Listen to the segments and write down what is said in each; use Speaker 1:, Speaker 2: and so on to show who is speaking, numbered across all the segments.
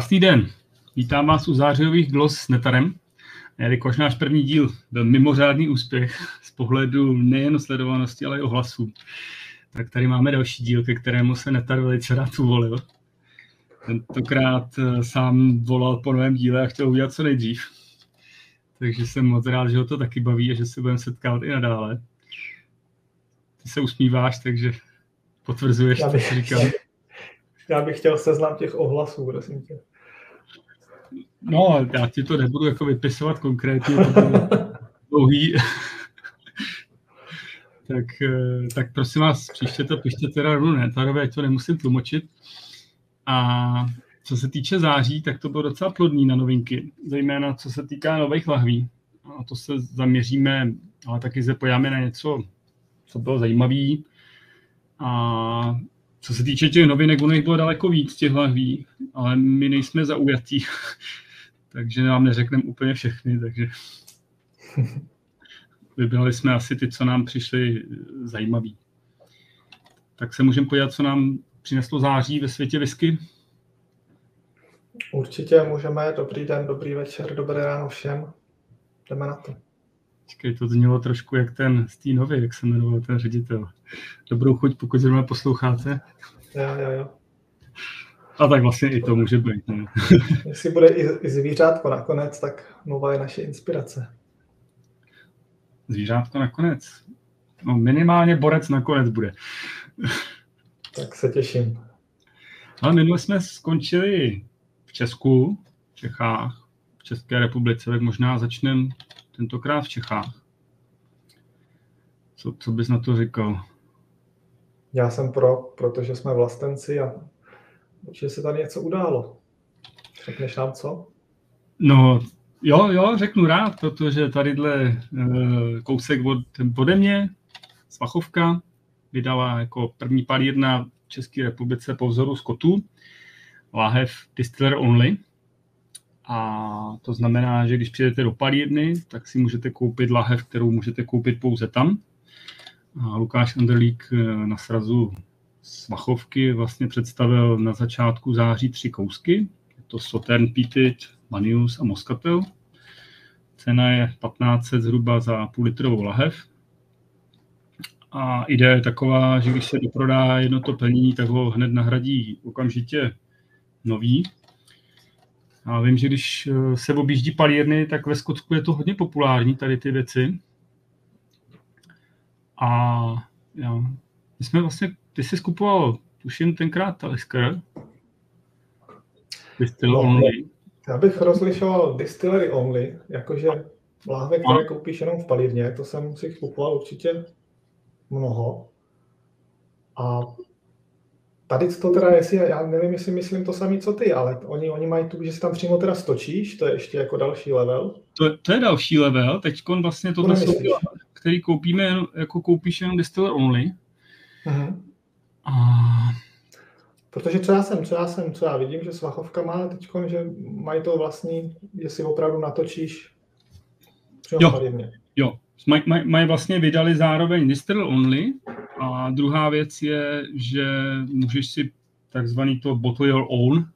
Speaker 1: Krásný den. Vítám vás u zářijových glos s Netarem. Jelikož náš první díl byl mimořádný úspěch z pohledu nejen sledovanosti, ale i ohlasů, tak tady máme další díl, ke kterému se Netar velice rád uvolil. Tentokrát eh, sám volal po novém díle a chtěl udělat co nejdřív. Takže jsem moc rád, že ho to taky baví a že se budeme setkávat i nadále. Ty se usmíváš, takže potvrzuješ,
Speaker 2: já bych,
Speaker 1: co říkám.
Speaker 2: Já bych chtěl seznam těch ohlasů, prosím tě.
Speaker 1: No, já ti to nebudu jako vypisovat konkrétně, to dlouhý. tak, eh, tak prosím vás, příště to pište teda rovnou ne, Tarové, to nemusím tlumočit. A co se týče září, tak to bylo docela plodný na novinky, zejména co se týká nových lahví. A to se zaměříme, ale taky se pojáme na něco, co bylo zajímavé. A co se týče těch novinek, ono jich bylo daleko víc těch lahví, ale my nejsme zaujatí, takže vám neřekneme úplně všechny, takže vybrali jsme asi ty, co nám přišly zajímavý. Tak se můžeme podívat, co nám přineslo září ve světě whisky.
Speaker 2: Určitě můžeme. Dobrý den, dobrý večer, dobré ráno všem. Jdeme na to.
Speaker 1: Počkej, to znělo trošku jak ten Stínově, jak se jmenoval ten ředitel. Dobrou chuť, pokud zrovna posloucháte.
Speaker 2: Jo, jo, jo.
Speaker 1: A tak vlastně i to může být. Ne?
Speaker 2: Jestli bude i, i zvířátko nakonec, tak nová je naše inspirace.
Speaker 1: Zvířátko nakonec? No minimálně borec nakonec bude.
Speaker 2: Tak se těším.
Speaker 1: Ale minule jsme skončili v Česku, v Čechách, v České republice, tak možná začneme tentokrát v Čechách. Co, co bys na to říkal?
Speaker 2: Já jsem pro, protože jsme vlastenci a určitě se tady něco událo. Řekneš nám co?
Speaker 1: No, jo, jo, řeknu rád, protože tadyhle e, kousek od, ode mě, Svachovka, vydala jako první palírna v České republice po vzoru Skotu, láhev Distiller Only. A to znamená, že když přijdete do palírny, tak si můžete koupit lahev, kterou můžete koupit pouze tam. A Lukáš Anderlík eh, na srazu z Vachovky vlastně představil na začátku září tři kousky. Je to Sautern Peated, Manius a Moscatel. Cena je 1500 zhruba za půl litrovou lahev. A idea je taková, že když se doprodá jedno to plnění, tak ho hned nahradí okamžitě nový. A vím, že když eh, se objíždí palírny, tak ve Skotsku je to hodně populární, tady ty věci. A jo, my jsme vlastně, ty jsi skupoval, tuším tenkrát Talisker, Distill no, Only.
Speaker 2: Já bych rozlišoval Distillery Only, jakože láhve, které koupíš jenom v palírně, to jsem si kupoval určitě mnoho. A tady to teda, jestli, já nevím, jestli myslím to samé, co ty, ale oni, oni mají tu, že si tam přímo teda stočíš, to je ještě jako další level.
Speaker 1: To, to je další level, teď vlastně tohle to jsou, který koupíme, jako koupíš jenom distiller only. Uh-huh. A...
Speaker 2: Protože co já jsem, co já jsem, co já vidím, že Svachovka má teď, že mají to vlastní, že si opravdu natočíš
Speaker 1: jo, jo, mají maj, maj vlastně vydali zároveň distiller only a druhá věc je, že můžeš si takzvaný to bottle your own,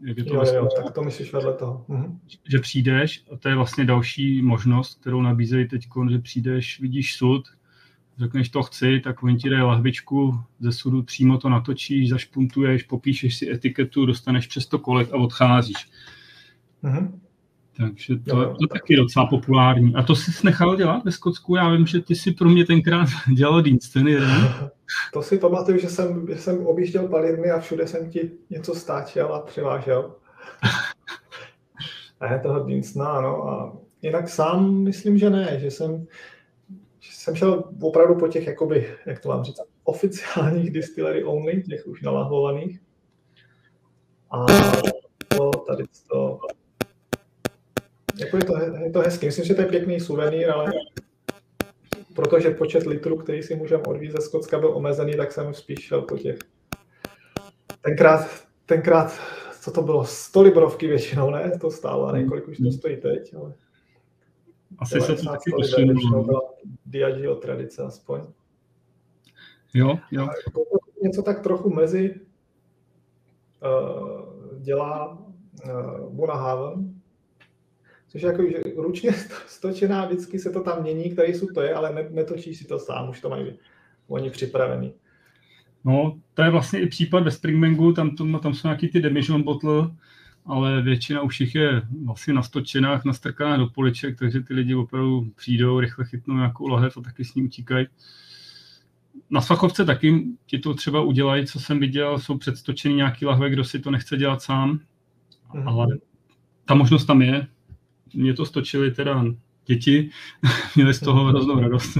Speaker 2: jak je to jo, jo, tak to myslíš vedle toho. Mhm.
Speaker 1: Že přijdeš, a to je vlastně další možnost, kterou nabízejí teď, že přijdeš, vidíš sud, řekneš to chci, tak oni ti dají lahvičku ze sudu, přímo to natočíš, zašpuntuješ, popíšeš si etiketu, dostaneš přes to kolek a odcházíš. Mhm. Takže to, jo, to taky docela populární. A to jsi nechal dělat ve Skotsku? Já vím, že ty si pro mě tenkrát dělal ten jeden.
Speaker 2: To si pamatuju, že jsem, že jsem objížděl palírny a všude jsem ti něco stáčel a přivážel. a je toho Dinstona, ano. A jinak sám myslím, že ne, že jsem, jsem šel opravdu po těch, jakoby, jak to mám říct, oficiálních distillery only, těch už nalahovaných. A to tady to jako je, to, je to hezký. Myslím, že to je pěkný suvenýr, ale protože počet litrů, který si můžeme odvízt ze Skotska, byl omezený, tak jsem spíš šel po těch. Tenkrát, tenkrát co to bylo, 100 librovky většinou, ne? To stálo, a několik už to stojí teď, ale...
Speaker 1: Asi se to taky posunulo.
Speaker 2: Diageo tradice aspoň.
Speaker 1: Jo, jo.
Speaker 2: Něco tak trochu mezi uh, dělá uh, Bunahaven, což je jako že ručně stočená, vždycky se to tam mění, který jsou to je, ale netočí si to sám, už to mají oni připravený.
Speaker 1: No, to je vlastně i případ ve Springbangu, tam, to, tam jsou nějaký ty demižon bottle, ale většina už jich je vlastně na stočenách, nastrkaná do poliček, takže ty lidi opravdu přijdou, rychle chytnou nějakou lahev a taky s ní utíkají. Na Svachovce taky ti to třeba udělají, co jsem viděl, jsou předstočený nějaký lahve, kdo si to nechce dělat sám, mm-hmm. ale ta možnost tam je. Mě to stočili teda děti, měli z toho hroznou radost.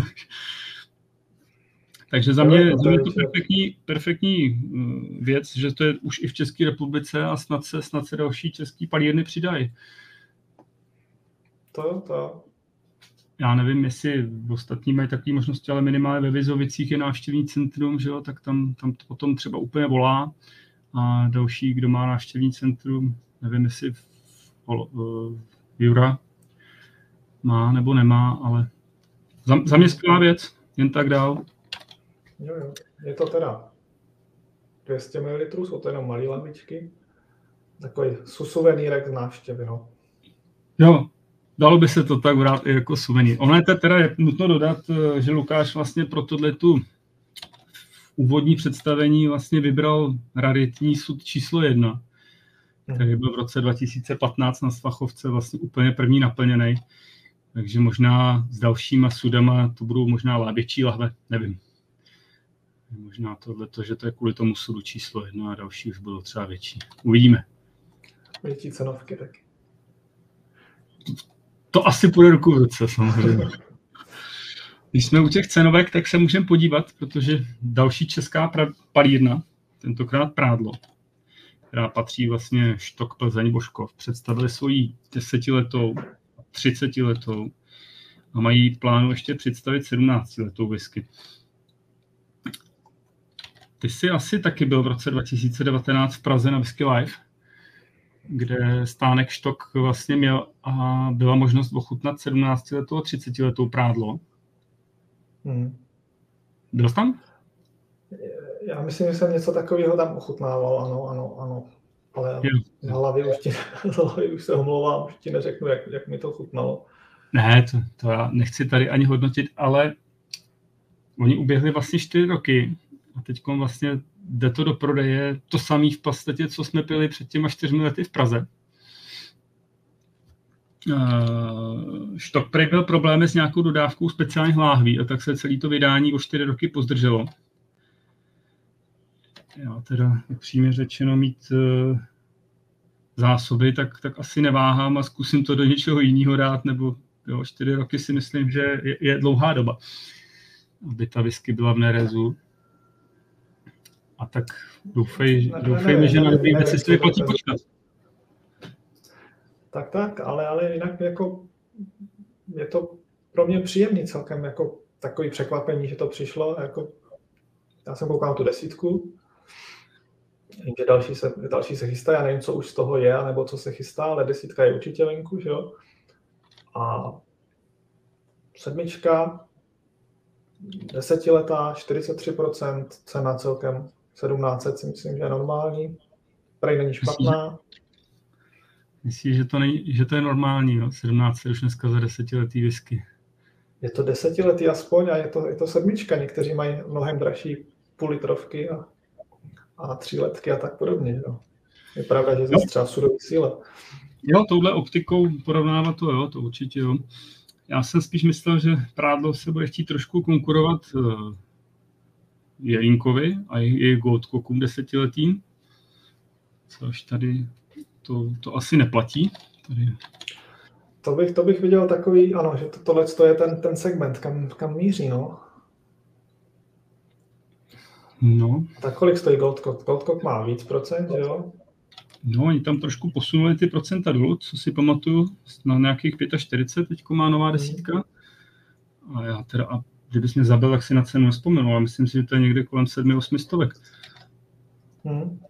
Speaker 1: Takže za mě, za mě to perfektní, perfektní uh, věc, že to je už i v České republice a snad se, snad se další český palírny přidají.
Speaker 2: To, to.
Speaker 1: Já nevím, jestli ostatní mají takové možnosti, ale minimálně ve Vizovicích je návštěvní centrum, že jo, tak tam, tam to potom třeba úplně volá. A další, kdo má návštěvní centrum, nevím, jestli v, uh, Jura má nebo nemá, ale za, za mě skvělá věc, jen tak dál.
Speaker 2: Jo, jo. Je to teda 200 ml, jsou to jenom malé lavičky. Takový suvenýrek z návštěvy, no.
Speaker 1: Jo, dalo by se to tak vrát i jako suvenýr. Ono je to teda je nutno dodat, eh, že Lukáš vlastně pro tohle tu úvodní představení vlastně vybral raritní sud číslo jedna, který byl v roce 2015 na Svachovce vlastně úplně první naplněný. Takže možná s dalšíma sudama to budou možná láběčí lahve, nevím. Možná tohle, že to je kvůli tomu sudu číslo jedna a další už bylo třeba větší. Uvidíme.
Speaker 2: Větší cenovky taky.
Speaker 1: To asi půjde ruku v ruce, samozřejmě. Když jsme u těch cenovek, tak se můžeme podívat, protože další česká palírna, tentokrát Prádlo, která patří vlastně Štok Plzeň Božkov, představili svoji desetiletou, třicetiletou a mají plánu ještě představit sedmnáctiletou whisky. Ty jsi asi taky byl v roce 2019 v Praze na Whisky Live, kde stánek Štok vlastně měl a byla možnost ochutnat 17 letou a 30 letou prádlo. Hmm. Byl jsi tam?
Speaker 2: Já myslím, že jsem něco takového tam ochutnával, ano, ano, ano. Ale jo. z hlavy už, ti, z hlavy už se omlouvám, už ti neřeknu, jak, jak mi to chutnalo.
Speaker 1: Ne, to, to já nechci tady ani hodnotit, ale oni uběhli vlastně čtyři roky a teď vlastně jde to do prodeje to samé v podstatě, co jsme pili před těma čtyřmi lety v Praze. Uh, Štok prej byl problémy s nějakou dodávkou speciálních láhví a tak se celý to vydání o čtyři roky pozdrželo. Já teda upřímně řečeno mít uh, zásoby, tak, tak asi neváhám a zkusím to do něčeho jiného dát, nebo jo, čtyři roky si myslím, že je, je dlouhá doba, aby ta whisky byla v nerezu. A tak doufej, doufejme, že na dobrý věci si vyplatí počkat.
Speaker 2: Tak, tak, ale, ale jinak jako je to pro mě příjemný celkem, jako takový překvapení, že to přišlo, jako já jsem koukal tu desítku, že další se, další se chystá, já nevím, co už z toho je, nebo co se chystá, ale desítka je určitě venku, že jo. A sedmička, desetiletá, 43%, cena celkem 1700 si myslím, že je normální. Prej není špatná.
Speaker 1: Myslíš, že to, není, že to je normální, jo? 17 už dneska za desetiletý whisky.
Speaker 2: Je to desetiletý aspoň a je to, je to sedmička. Někteří mají mnohem dražší půl litrovky a, a tříletky a tak podobně. Jo. Je pravda, že ze třeba sudový síla.
Speaker 1: Jo, touhle optikou porovnávat to, jo, to určitě jo. Já jsem spíš myslel, že prádlo se bude chtít trošku konkurovat eh, Jelínkovi a jejich Goldkokům desetiletým, což tady to, to asi neplatí. Tady.
Speaker 2: To bych, to bych viděl takový, ano, že to, tohle to je ten, ten segment, kam, kam míří, no.
Speaker 1: No.
Speaker 2: Tak kolik stojí Goldcock? Goldcock má víc procent, jo?
Speaker 1: No, oni tam trošku posunuli ty procenta dolů, co si pamatuju, na nějakých 45, teď má nová desítka. A já teda, a kdybys mě zabil, tak si na cenu nespomenu, ale myslím si, že to je někde kolem 7-8 stovek. Hmm.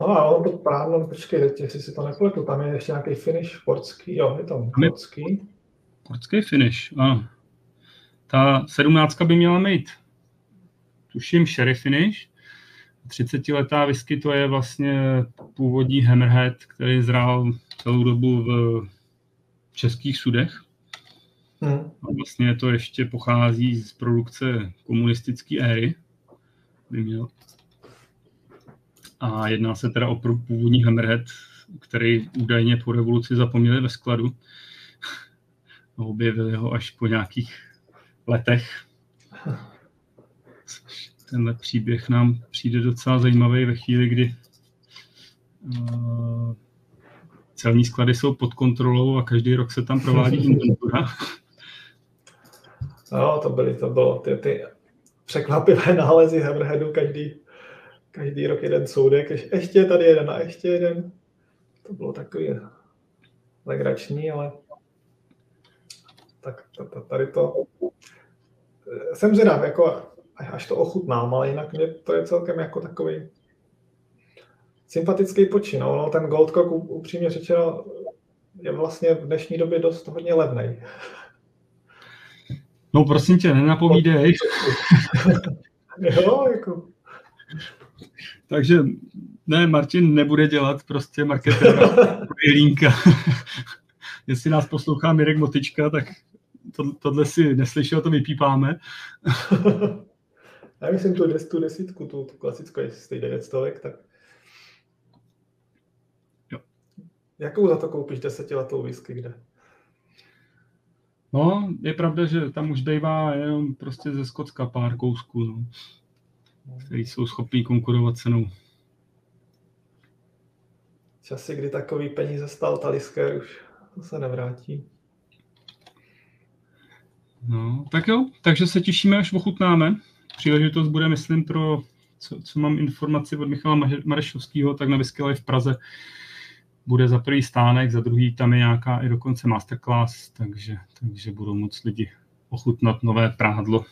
Speaker 2: No a ono to právě, počkej, jestli si to nepletu, tam je ještě nějaký finish portský, jo, je to portský.
Speaker 1: Portský finish, ano. Ta sedmnáctka by měla mít, tuším, sherry finish, 30-letá whisky to je vlastně původní Hammerhead, který zrál celou dobu v českých sudech. Hmm. A vlastně to ještě pochází z produkce komunistické éry. By měl. A jedná se teda o původní Hammerhead, který údajně po revoluci zapomněli ve skladu. Objevili ho až po nějakých letech. Tenhle příběh nám přijde docela zajímavý ve chvíli, kdy uh, celní sklady jsou pod kontrolou a každý rok se tam provádí inventura.
Speaker 2: No, to byly, to bylo ty, ty překvapivé nálezy Hammerheadu každý, každý rok jeden soudek, ještě tady jeden a ještě jeden. To bylo takový legrační, ale tak tady to jsem zvědav, jako až to ochutnám, ale jinak mě to je celkem jako takový sympatický počin. No, ten Goldcock upřímně řečeno je vlastně v dnešní době dost hodně levný.
Speaker 1: No prosím tě, nenapovídej.
Speaker 2: jo, jako.
Speaker 1: Takže ne, Martin nebude dělat prostě marketéra Jelínka. Jestli nás poslouchá Mirek Motička, tak to, tohle si neslyšel, to vypípáme.
Speaker 2: Já myslím tu, des, tu desítku, tu, tu klasickou, jestli stojí 900, tak jo. Jakou za to koupíš desetiletou whisky, kde?
Speaker 1: No, je pravda, že tam už bývá jenom prostě ze Skotska pár kousků, no, který jsou schopní konkurovat cenou.
Speaker 2: Časy, kdy takový peníze stal Talisker, už to se nevrátí.
Speaker 1: No, tak jo, takže se těšíme, až ochutnáme. Příležitost bude, myslím, pro, co, co mám informaci od Michala Marešovského, tak na Whisky v Praze bude za prvý stánek, za druhý tam je nějaká i dokonce masterclass, takže, takže budou moc lidi ochutnat nové prádlo.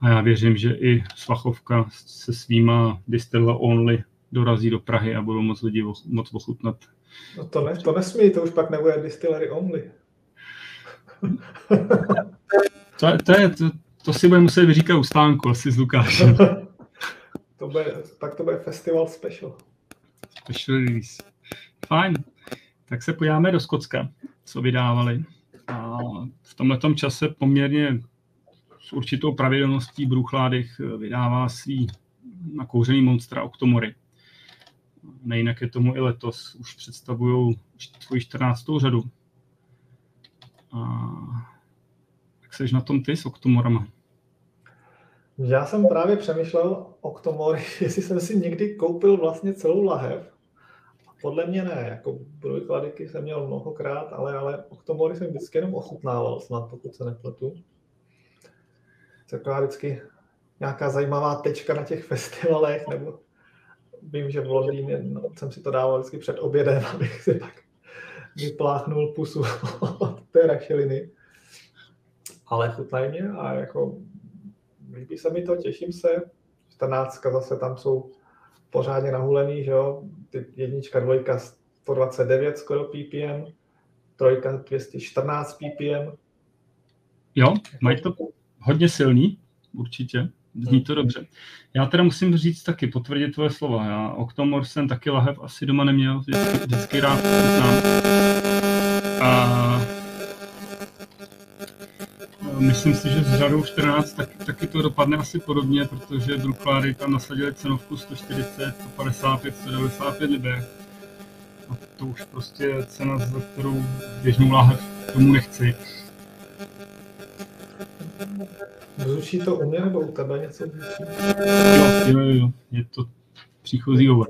Speaker 1: A já věřím, že i Svachovka se svýma Distilla Only dorazí do Prahy a budou moc lidi moc ochutnat.
Speaker 2: No to, ne, to nesmí, to už pak nebude Distillery Only.
Speaker 1: To, to, je, to, to si bude muset vyříkat u stánku asi s Lukášem.
Speaker 2: to bude, tak to bude festival special.
Speaker 1: Special release. Fajn. Tak se podíváme do Skocka, co vydávali. A v tomhle čase poměrně s určitou pravidelností Bruchládech vydává svý nakouřený monstra Octomory. Nejinak je tomu i letos. Už představují svoji 14. řadu. A jak seš na tom ty s Octomorama?
Speaker 2: Já jsem právě přemýšlel Octomory, jestli jsem si někdy koupil vlastně celou lahev. Podle mě ne, jako brojkladiky jsem měl mnohokrát, ale, ale Octomory jsem vždycky jenom ochutnával, snad pokud se nepletu. Taková vždycky nějaká zajímavá tečka na těch festivalech, nebo vím, že v Londýně no, jsem si to dával vždycky před obědem, abych si pak vypláchnul pusu od té rašeliny. Ale chutnají mě a jako líbí se mi to, těším se. 14 zase tam jsou pořádně nahulený, že jo? Ty jednička, dvojka 129 skoro ppm, trojka 214 ppm.
Speaker 1: Jo, mají to hodně silný, určitě. Zní to dobře. Já teda musím říct taky, potvrdit tvoje slova. Já Octomor jsem taky lahev asi doma neměl, vždycky, vždycky rád znám. A myslím si, že s řadou 14 taky, taky to dopadne asi podobně, protože Brookláry tam nasadili cenovku 140, 155, 195 liber. A to už prostě je cena, za kterou běžnou láhev tomu nechci.
Speaker 2: Zvučí to u mě nebo u tebe něco
Speaker 1: zvučí? Jo, jo, jo, je to příchozí hovor.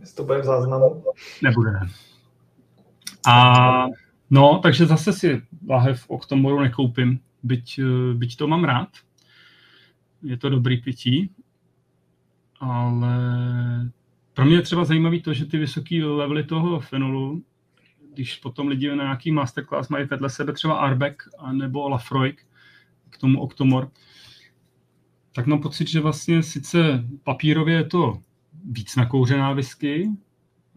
Speaker 2: Jestli to bude v záznamu?
Speaker 1: Nebude, ne. A no, takže zase si lahev Octomoru nekoupím, byť, byť to mám rád. Je to dobrý pití, ale pro mě je třeba zajímavý to, že ty vysoké levely toho fenolu, když potom lidi na nějaký masterclass mají vedle sebe třeba Arbeck nebo Lafroig, k tomu Octomor, tak mám pocit, že vlastně sice papírově je to víc nakouřená whisky,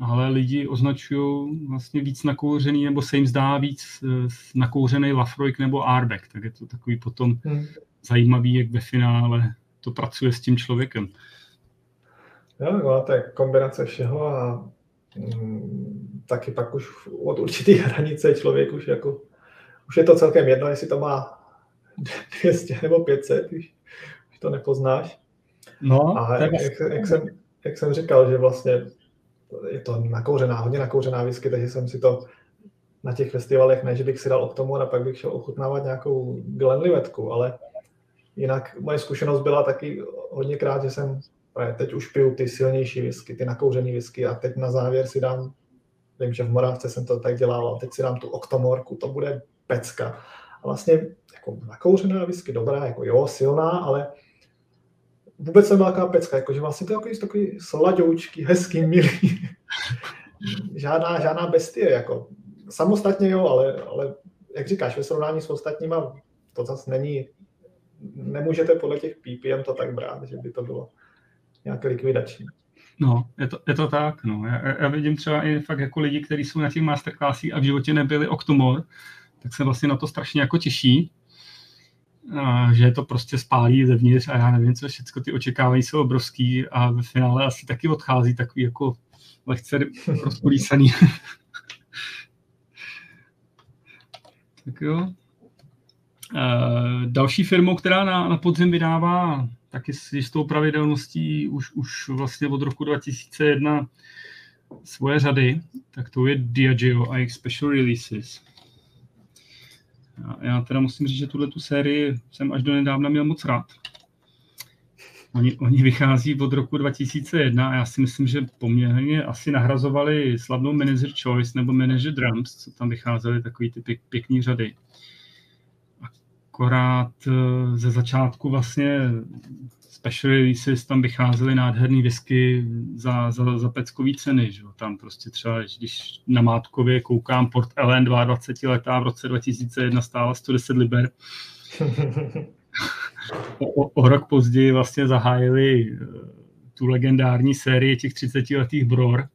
Speaker 1: ale lidi označují vlastně víc nakouřený, nebo se jim zdá víc eh, nakouřený Lafroig nebo Arbeck, tak je to takový potom hmm. zajímavý, jak ve finále to pracuje s tím člověkem.
Speaker 2: Jo, no, to je kombinace všeho a mm, taky pak už od určitý hranice člověk už jako, už je to celkem jedno, jestli to má 200 nebo 500, už, už to nepoznáš.
Speaker 1: No,
Speaker 2: a jak, jak, jak, jsem, jak jsem říkal, že vlastně je to nakouřená, hodně nakouřená whisky, takže jsem si to na těch festivalech, ne, že bych si dal tomu a pak bych šel ochutnávat nějakou Glenlivetku, ale jinak moje zkušenost byla taky hodněkrát, že jsem teď už piju ty silnější whisky, ty nakouřené whisky a teď na závěr si dám, vím, že v Moravce jsem to tak dělal, teď si dám tu oktomorku, to bude pecka. A vlastně jako nakouřená whisky, dobrá, jako jo, silná, ale vůbec taková pecka, jako, že vlastně to je takový, takový sladoučky, hezký, milý. žádná, žádná bestie, jako samostatně jo, ale, ale jak říkáš, ve srovnání s ostatníma to zase není, nemůžete podle těch PPM to tak brát, že by to bylo nějaké likvidační.
Speaker 1: No, je to, je to tak, no. Já, já, vidím třeba i fakt jako lidi, kteří jsou na těch masterclassích a v životě nebyli Octomor, tak se vlastně na to strašně jako těší, že to prostě spálí zevnitř a já nevím, co všechno ty očekávají jsou obrovský a ve finále asi taky odchází takový jako lehce rozpolísaný. tak jo. další firmou, která na, na podzim vydává taky s jistou pravidelností už, už vlastně od roku 2001 svoje řady, tak to je Diageo a jejich special releases. Já teda musím říct, že tuhle tu sérii jsem až do nedávna měl moc rád. Oni, oni vychází od roku 2001 a já si myslím, že poměrně asi nahrazovali slavnou Manager Choice nebo Manager Drums, co tam vycházely takový ty pěk, pěkný řady. Akorát eh, ze začátku vlastně special releases tam vycházely nádherný whisky za, za, za peckový ceny. Že? Tam prostě třeba, když na Mátkově koukám Port Ellen 22 letá v roce 2001 stála 110 liber. o, o, rok později vlastně zahájili eh, tu legendární sérii těch 30 letých bror.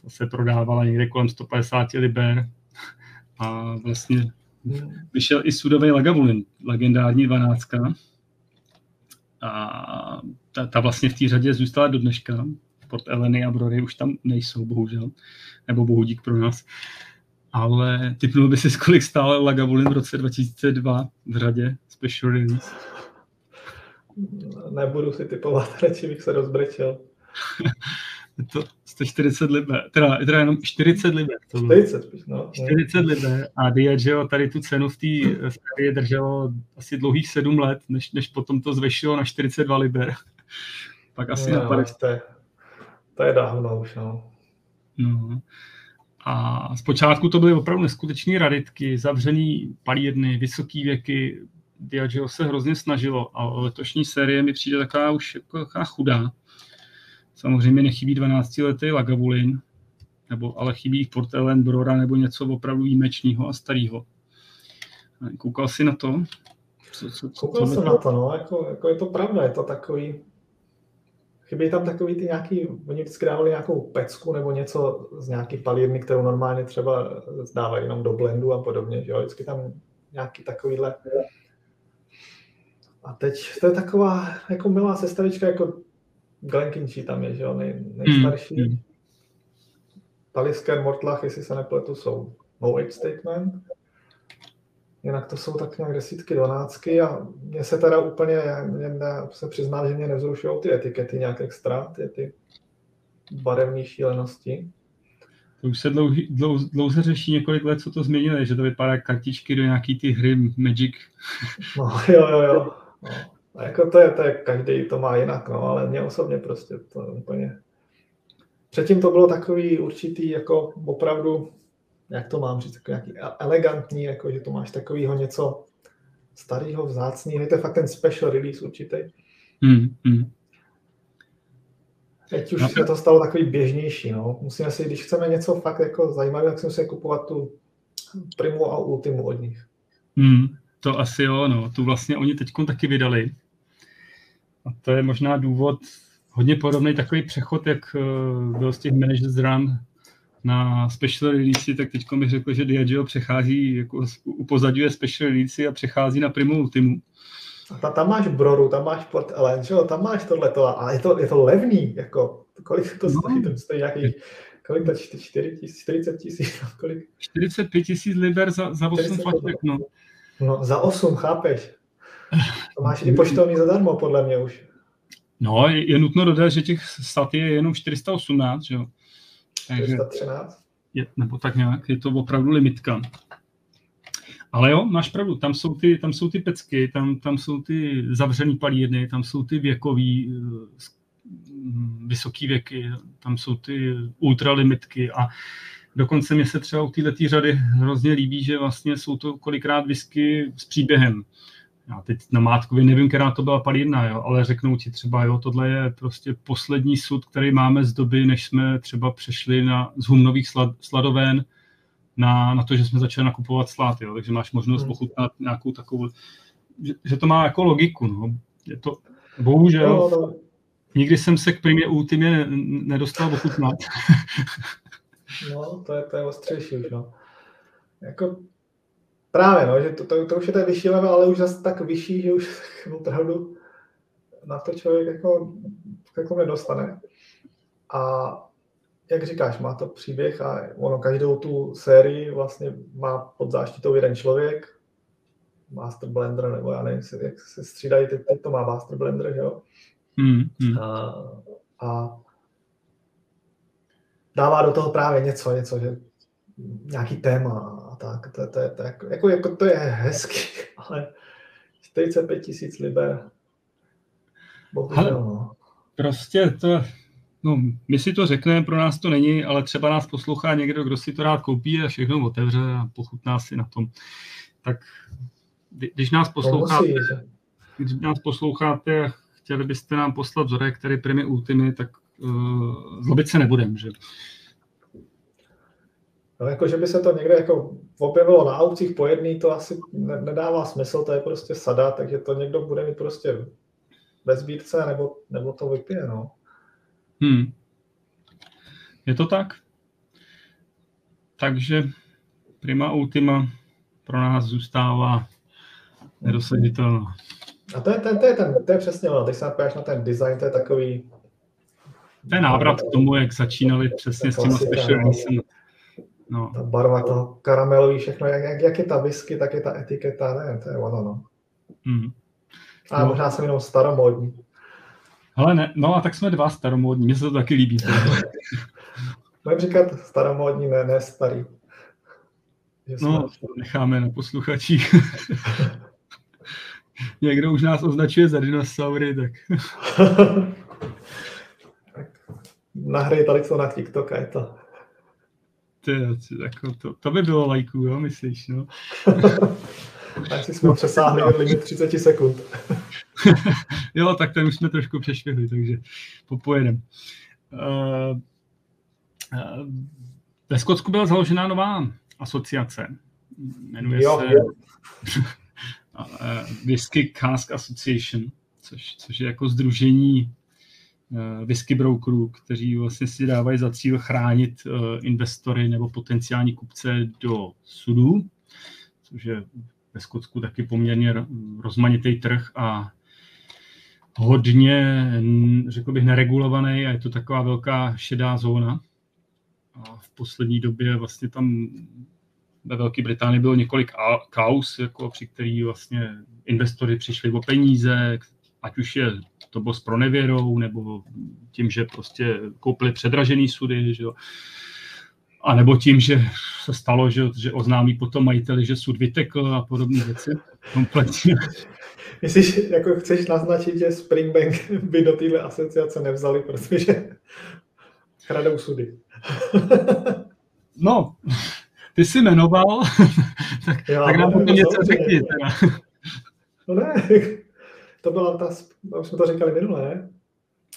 Speaker 1: To se prodávala někde kolem 150 liber. A vlastně vyšel i sudový Lagavulin, legendární 12 a ta, ta vlastně v té řadě zůstala do dneška. Port Eleny a Brory už tam nejsou, bohužel. Nebo bohudík pro nás. Ale typnul by si, kolik stál Lagavulin v roce 2002 v řadě Special Release?
Speaker 2: Nebudu si typovat, radši bych se rozbrečel.
Speaker 1: je to 140 liber, teda, teda jenom 40 liber.
Speaker 2: To 40, no.
Speaker 1: 40 liber a Diageo tady tu cenu v té sérii drželo asi dlouhých 7 let, než, než potom to zvešilo na 42 liber. Pak asi no, na 50.
Speaker 2: To je, to je dávno už, no.
Speaker 1: no. A zpočátku to byly opravdu neskutečné raditky, zavřený palírny, vysoký věky. Diageo se hrozně snažilo a letošní série mi přijde taková už jako taková chudá Samozřejmě nechybí 12-letý Lagavulin, nebo, ale chybí Port Ellen, Brora nebo něco opravdu výjimečného a starého. Koukal jsi na to?
Speaker 2: Co, co, co, Koukal jsem na to, no, jako, jako, je to pravda, je to takový, chybí tam takový ty nějaký, oni vždycky dávali nějakou pecku nebo něco z nějaký palírny, kterou normálně třeba zdávají jenom do blendu a podobně, že jo, vždycky tam nějaký takovýhle a teď to je taková jako milá sestavička, jako Glenkinchi tam je, že jo, nej, nejstarší. Mm. Talisker, Mortlach, jestli se nepletu, jsou no age statement. Jinak to jsou tak nějak desítky, dvanáctky a mně se teda úplně, mě, mě se přiznám, že mě nevzrušují ty etikety nějak extra, ty, ty barevné šílenosti.
Speaker 1: To už se dlouhý, dlou, dlouze řeší několik let, co to změnili, že to vypadá kartičky do nějaký ty hry Magic.
Speaker 2: No jo, jo, jo. No. A jako to je, to je, každý to má jinak, no, ale mě osobně prostě to úplně... Předtím to bylo takový určitý, jako opravdu, jak to mám říct, nějaký elegantní, jako že to máš takového něco starého, vzácného, je to fakt ten special release určitý.
Speaker 1: Hmm, hmm.
Speaker 2: Teď už no. se to stalo takový běžnější, no. Musíme si, když chceme něco fakt jako zajímavé, tak si musíme kupovat tu primu a ultimu od nich.
Speaker 1: Hmm, to asi jo, no. Tu vlastně oni teď taky vydali. A to je možná důvod, hodně podobný takový přechod, jak eh, byl z těch Managers Run na special release, tak teď mi řekl, že Diageo přechází, jako upozadňuje special release a přechází na Primu Ultimu.
Speaker 2: A tam máš Broru, tam máš Port Ellen, že jo, tam máš tohleto, ale je to, je to levný, jako, kolik to stojí, no. to stojí nějaký, kolik to, 4 tisíc, 40 tisíc, kolik?
Speaker 1: 45 tisíc liber za, za 8 flašek, no.
Speaker 2: No, za 8, chápeš? To máš i poštovní zadarmo, podle mě už.
Speaker 1: No, je, je nutno dodat, že těch stat je jenom 418, že jo.
Speaker 2: 413?
Speaker 1: Je, nebo tak nějak, je to opravdu limitka. Ale jo, máš pravdu, tam jsou ty, tam jsou ty pecky, tam, tam jsou ty zavřený palírny, tam jsou ty věkový, eh, vysoký věky, tam jsou ty ultralimitky a dokonce mě se třeba u této řady hrozně líbí, že vlastně jsou to kolikrát whisky s příběhem. Já teď na Mátkově nevím, která to byla palírna, jo, ale řeknou ti třeba, jo, tohle je prostě poslední sud, který máme z doby, než jsme třeba přešli na, z humnových slad, sladoven na, na to, že jsme začali nakupovat slát, jo, takže máš možnost hmm. pochutnat nějakou takovou, že, že to má jako logiku, no. Je to, bohužel, no, no. nikdy jsem se k primě ultimě nedostal ochutnat.
Speaker 2: no, to je, to je ostřejší už, no. Jako, právě, no, že to, to, to už je ten vyšší level, ale už zase tak vyšší, že už opravdu na to člověk jako, jako nedostane. A jak říkáš, má to příběh a ono každou tu sérii vlastně má pod záštitou jeden člověk, Master Blender, nebo já nevím, jak se střídají, teď, teď to má Master Blender, že jo?
Speaker 1: Mm, mm.
Speaker 2: A, a dává do toho právě něco, něco, že nějaký téma tak, to, to, to, to, jako, jako, jako to je hezký, ale 45 tisíc liber, bohužel, no.
Speaker 1: Prostě to, No, my si to řekneme, pro nás to není, ale třeba nás poslouchá někdo, kdo si to rád koupí a všechno otevře a pochutná si na tom. Tak když nás posloucháte, když nás posloucháte a chtěli byste nám poslat vzorek, který primi ultimy, tak uh, zlobit se nebudem, že?
Speaker 2: No, jako, že by se to někde jako objevilo na aukcích po jedný, to asi ne, nedává smysl, to je prostě sada, takže to někdo bude mít prostě ve sbírce, nebo, nebo to vypije, no.
Speaker 1: Hmm. Je to tak? Takže prima ultima pro nás zůstává nedosažitelná.
Speaker 2: A to je, to, to je, ten, to je přesně ono, teď se napíjáš na ten design, to je takový...
Speaker 1: To je návrat k tomu, jak začínali přesně s tím special
Speaker 2: No. Ta barva toho karamelový, všechno, jak, jak, jak je ta whisky, tak je ta etiketa, ne, to je ono, no.
Speaker 1: Hmm.
Speaker 2: A no. možná jsem jenom staromódní.
Speaker 1: Ale ne, no a tak jsme dva staromódní, mně se to taky líbí.
Speaker 2: Budeme říkat staromódní, ne, ne starý.
Speaker 1: Že no, to necháme na posluchačích. Někdo už nás označuje za dinosaury, tak...
Speaker 2: tak nahraj tady co na TikTok a je to.
Speaker 1: Ty, jako to, to by bylo lajků, jo, myslíš, no?
Speaker 2: Asi jsme přesáhli limit 30 sekund.
Speaker 1: jo, tak ten už jsme trošku přešvihli, takže popojedem. Uh, uh, ve Skotsku byla založena nová asociace. Jmenuje jo, se uh, Whisky Cask Association, což, což je jako združení whisky brokerů, kteří vlastně si dávají za cíl chránit uh, investory nebo potenciální kupce do sudů, což je ve Skotsku taky poměrně rozmanitý trh a hodně, řekl bych, neregulovaný a je to taková velká šedá zóna. A v poslední době vlastně tam ve Velké Británii bylo několik kaus, jako při který vlastně investory přišli o peníze, ať už je to bylo s pronevěrou, nebo tím, že prostě koupili předražený sudy, že jo. A nebo tím, že se stalo, že, že oznámí potom majiteli, že sud vytekl a podobné věci. Kompletně.
Speaker 2: Myslíš, jako chceš naznačit, že Springbank by do téhle asociace nevzali, protože kradou sudy.
Speaker 1: no, ty jsi jmenoval, tak, Já, tak nám to něco řekni.
Speaker 2: No ne, to byla ta, už jsme to říkali minule?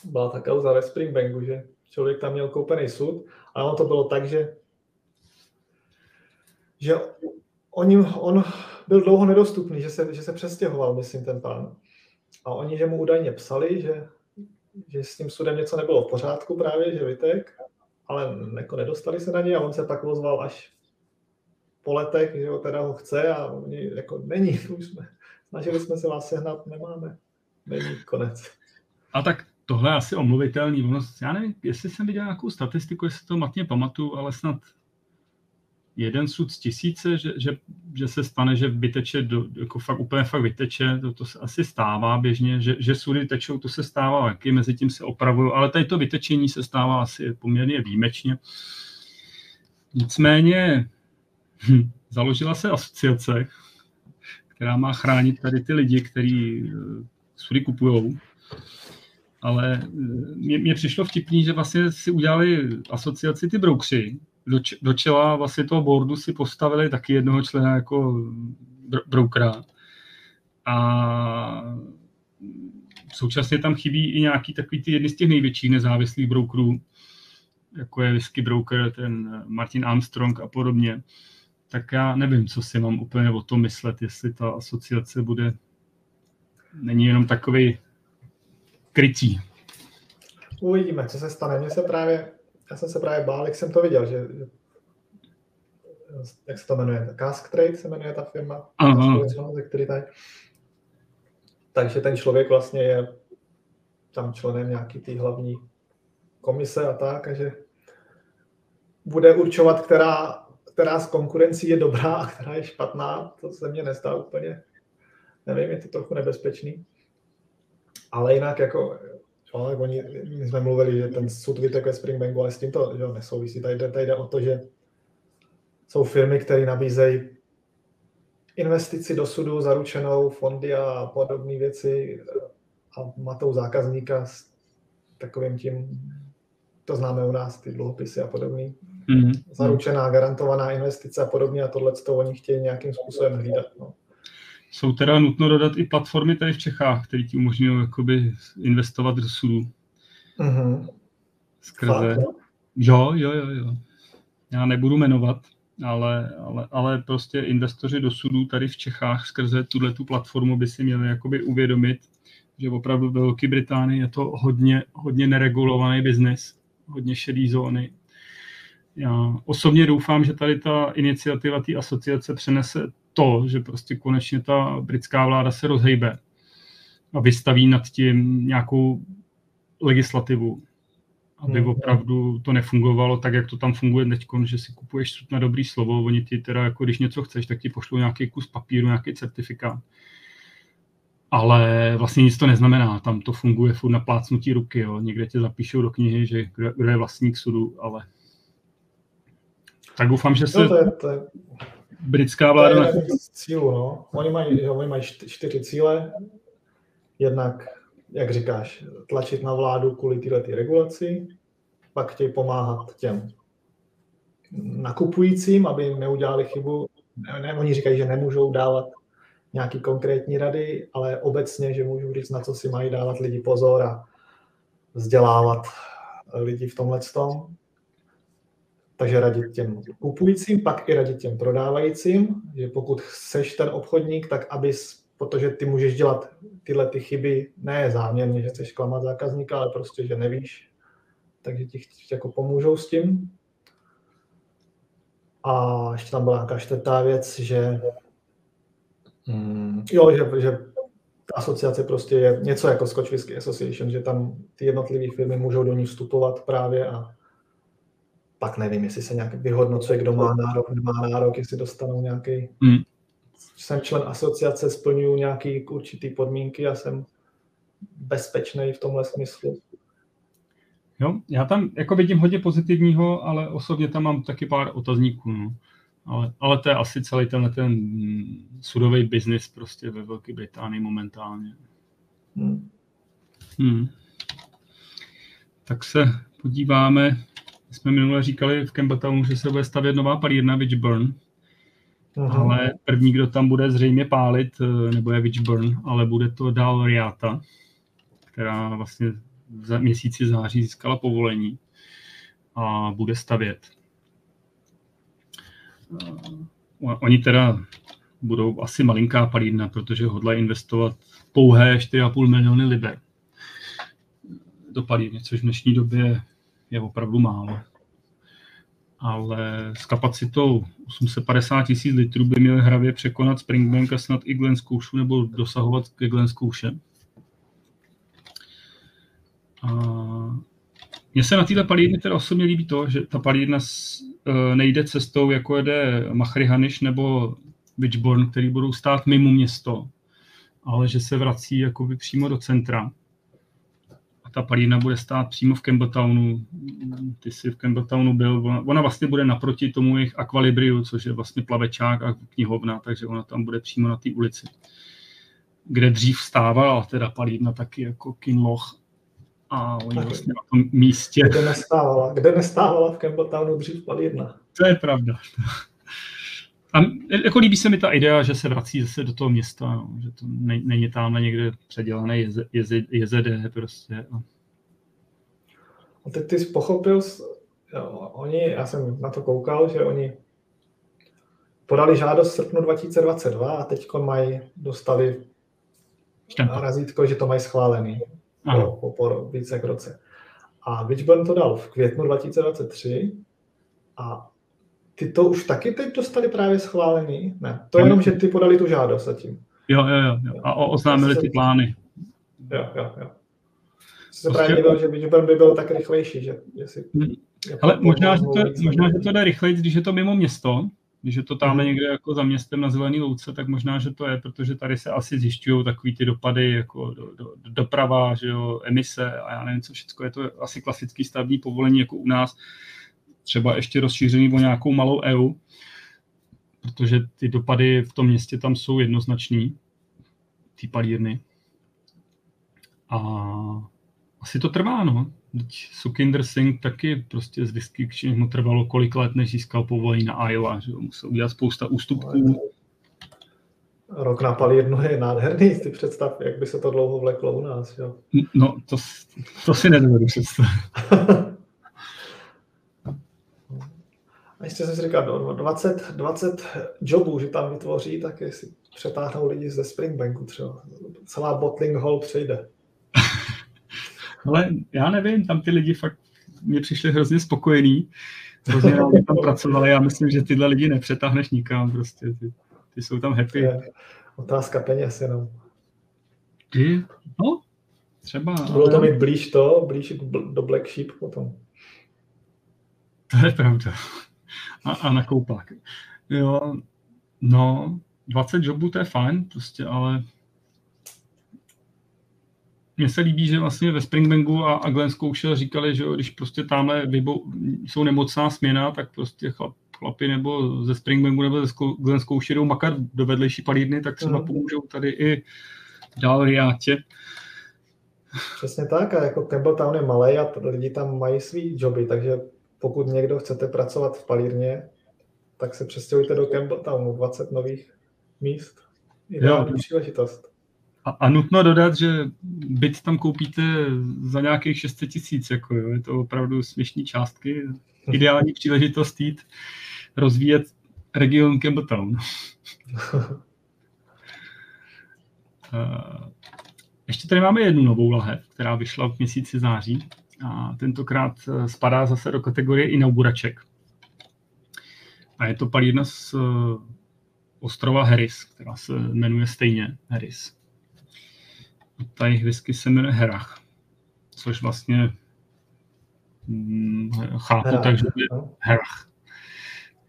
Speaker 2: Byla ta kauza ve Springbanku, že člověk tam měl koupený sud a ono to bylo tak, že, že on, on byl dlouho nedostupný, že se, že se přestěhoval, myslím, ten pán. A oni, že mu údajně psali, že, že s tím sudem něco nebylo v pořádku právě, že vytek, ale jako nedostali se na něj a on se pak ozval až po letech, že ho teda ho chce a oni jako není, už jsme, snažili jsme se vás sehnat, nemáme, není konec.
Speaker 1: A tak tohle je asi omluvitelný. Já nevím, jestli jsem viděl nějakou statistiku, jestli to matně pamatuju, ale snad jeden sud z tisíce, že, že, že se stane, že vyteče, do, jako fakt, úplně fakt vyteče, to, to se asi stává běžně, že, že sudy tečou, to se stává taky, mezi tím se opravují, ale tady to vytečení se stává asi poměrně výjimečně. Nicméně hm, založila se asociace, která má chránit tady ty lidi, kteří eh, sudy kupují. Ale eh, mně přišlo vtipný, že vlastně si udělali asociaci ty broukři, do, do čela vlastně toho boardu si postavili taky jednoho člena jako br- brokera. A současně tam chybí i nějaký takový ty jedny z těch největších nezávislých brokerů, jako je Whisky Broker, ten Martin Armstrong a podobně. Tak já nevím, co si mám úplně o tom myslet, jestli ta asociace bude, není jenom takový krytí.
Speaker 2: Uvidíme, co se stane. Mně se právě já jsem se právě bál, jak jsem to viděl, že, že jak se to jmenuje, Cask Trade se jmenuje ta firma, ze který tady. Takže ten člověk vlastně je tam členem nějaký té hlavní komise a tak, a že bude určovat, která, která z konkurencí je dobrá a která je špatná, to se mně nezdá úplně, nevím, je to trochu nebezpečný. Ale jinak jako No, tak oni, my jsme mluvili, že ten sud vytek ve Springbanku, ale s tím to že nesouvisí. Tady tady jde o to, že jsou firmy, které nabízejí investici do sudu, zaručenou fondy a podobné věci a matou zákazníka s takovým tím, to známe u nás, ty dluhopisy a podobný. Mm-hmm. Zaručená, garantovaná investice a podobně a tohle to oni chtějí nějakým způsobem hlídat. No.
Speaker 1: Jsou teda nutno dodat i platformy tady v Čechách, které ti umožňují jakoby investovat do sudu. Mm-hmm. Skrze... Jo, jo, jo, jo. Já nebudu jmenovat, ale, ale, ale prostě investoři do sudu tady v Čechách skrze tuhle tu platformu by si měli jakoby uvědomit, že opravdu ve Velké Británii je to hodně, hodně neregulovaný biznis, hodně šedý zóny. Já osobně doufám, že tady ta iniciativa té asociace přenese to, že prostě konečně ta britská vláda se rozhejbe a vystaví nad tím nějakou legislativu, aby hmm. opravdu to nefungovalo tak, jak to tam funguje teď, že si kupuješ na dobrý slovo, oni ti teda, jako když něco chceš, tak ti pošlou nějaký kus papíru, nějaký certifikát. Ale vlastně nic to neznamená, tam to funguje furt na plácnutí ruky, jo. někde tě zapíšou do knihy, že kdo je vlastník sudu, ale tak doufám, že se... No to je, to je britská vláda...
Speaker 2: To je z cílu, no. Oni mají, oni mají čtyři cíle. Jednak, jak říkáš, tlačit na vládu kvůli tyhle ty regulaci, pak chtějí pomáhat těm nakupujícím, aby neudělali chybu. Ne, ne, oni říkají, že nemůžou dávat nějaký konkrétní rady, ale obecně, že můžou říct, na co si mají dávat lidi pozor a vzdělávat lidi v tomhle tom takže radit těm kupujícím, pak i radit těm prodávajícím, že pokud seš ten obchodník, tak abys, protože ty můžeš dělat tyhle ty chyby ne záměrně, že chceš klamat zákazníka, ale prostě, že nevíš, takže ti jako pomůžou s tím. A ještě tam byla nějaká čtvrtá věc, že hmm, jo, že, že ta asociace prostě je něco jako Scotch Whisky Association, že tam ty jednotlivé firmy můžou do ní vstupovat právě a pak nevím, jestli se nějak vyhodnocuje, kdo má nárok, nemá nárok, jestli dostanou nějaký... Hmm. Jsem člen asociace, splňuji nějaké určité podmínky a jsem bezpečný v tomhle smyslu.
Speaker 1: Jo, já tam jako vidím hodně pozitivního, ale osobně tam mám taky pár otazníků. No. Ale, ale to je asi celý tenhle ten sudový biznis prostě ve Velké Británii momentálně. Hmm. Hmm. Tak se podíváme jsme minule říkali v Campbelltownu, že se bude stavět nová palírna Witchburn, Aha. ale první, kdo tam bude zřejmě pálit, eh, nebo je Witchburn, ale bude to dál Riata, která vlastně za měsíci září získala povolení a bude stavět. Eh, oni teda budou asi malinká palírna, protože hodla investovat pouhé 4,5 miliony liber do palírny, což v dnešní době je opravdu málo. ale s kapacitou 850 tisíc litrů by měl hravě překonat Springbank a snad i Glen Zkoušu nebo dosahovat ke Glen Zkouše. A mně se na této palírně teda osobně líbí to, že ta palírna e, nejde cestou, jako jede Haniš nebo Witchborn, který budou stát mimo město, ale že se vrací jakoby přímo do centra ta palírna bude stát přímo v Campbelltownu. Ty jsi v Campbelltownu byl, ona, vlastně bude naproti tomu jejich Aqualibriu, což je vlastně plavečák a knihovna, takže ona tam bude přímo na té ulici. Kde dřív stávala teda palírna taky jako Kinloch a oni tak, vlastně na tom místě...
Speaker 2: Kde nestávala, kde nestávala v Campbelltownu dřív palírna.
Speaker 1: To je pravda. A jako líbí se mi ta idea, že se vrací zase do toho města, no, že to ne, není tam někde předělané jeze, jeze, JZD prostě. A...
Speaker 2: a teď ty jsi pochopil, jo, oni, já jsem na to koukal, že oni podali žádost v srpnu 2022 a teď mají, dostali Štempa. razítko, že to mají schválený po, po, po více jak roce. A Witchburn to dal v květnu 2023 a ty to už taky teď dostali právě schválený? Ne, to je jenom, že ty podali tu žádost zatím.
Speaker 1: Jo, jo, jo. jo. A oznámili ty plány.
Speaker 2: Jo, jo, jo. Se prostě... právě divil, že Witchburn by byl tak rychlejší, že jestli... Hmm.
Speaker 1: Ale možná, že to, možná, že to jde rychleji, když je to mimo město, když je to tam hmm. někde jako za městem na zelený louce, tak možná, že to je, protože tady se asi zjišťují takový ty dopady, jako do, do, doprava, že jo, emise a já nevím, co všechno. Je to asi klasický stavební povolení jako u nás, třeba ještě rozšířený o nějakou malou EU, protože ty dopady v tom městě tam jsou jednoznačný, ty palírny. A asi to trvá, no. Teď Sukinder Singh taky prostě z disky mu trvalo kolik let, než získal povolení na Iowa, že jo? musel udělat spousta ústupků.
Speaker 2: Rok na palírnu je nádherný, ty představ, jak by se to dlouho vleklo u nás, jo?
Speaker 1: No, to, to si nedovedu představit.
Speaker 2: A ještě jsem si říkal, 20, 20 jobů, že tam vytvoří, tak jestli přetáhnou lidi ze Springbanku třeba. Celá bottling hall přejde.
Speaker 1: Ale já nevím, tam ty lidi fakt mě přišli hrozně spokojení. Hrozně rádi tam pracovali. Já myslím, že tyhle lidi nepřetáhneš nikam. Prostě ty, ty jsou tam happy. Je
Speaker 2: otázka peněz jenom.
Speaker 1: Ty? No, třeba.
Speaker 2: Bylo to mít blíž to, blíž do Black Sheep potom.
Speaker 1: To je pravda a, a na koupák. Jo, no, 20 jobů to je fajn, prostě, ale mně se líbí, že vlastně ve Springbanku a, a Glenn zkoušel říkali, že když prostě tamhle vybou, jsou nemocná směna, tak prostě chlap, chlapi nebo ze Springbanku nebo ze Glenn zkouši jdou makat do vedlejší palírny, tak třeba mm. pomůžou tady i dál Riátě.
Speaker 2: Přesně tak, a jako Campbelltown je malý a lidi tam mají svý joby, takže pokud někdo chcete pracovat v palírně, tak se přestěhujte do Campbelltownu, 20 nových míst. Ideální jo. příležitost.
Speaker 1: A, a nutno dodat, že byt tam koupíte za nějakých 600 tisíc, jako jo. je to opravdu směšní částky. Ideální příležitost jít rozvíjet region Campbelltown. Eh, ještě tady máme jednu novou lahev, která vyšla v měsíci září a tentokrát eh, spadá zase do kategorie inauguraček. A je to palírna z eh, ostrova Harris, která se jmenuje stejně Harris. A ta jejich whisky se jmenuje Herach, což vlastně hm, chápu Herák, tak, že to je no. Herach.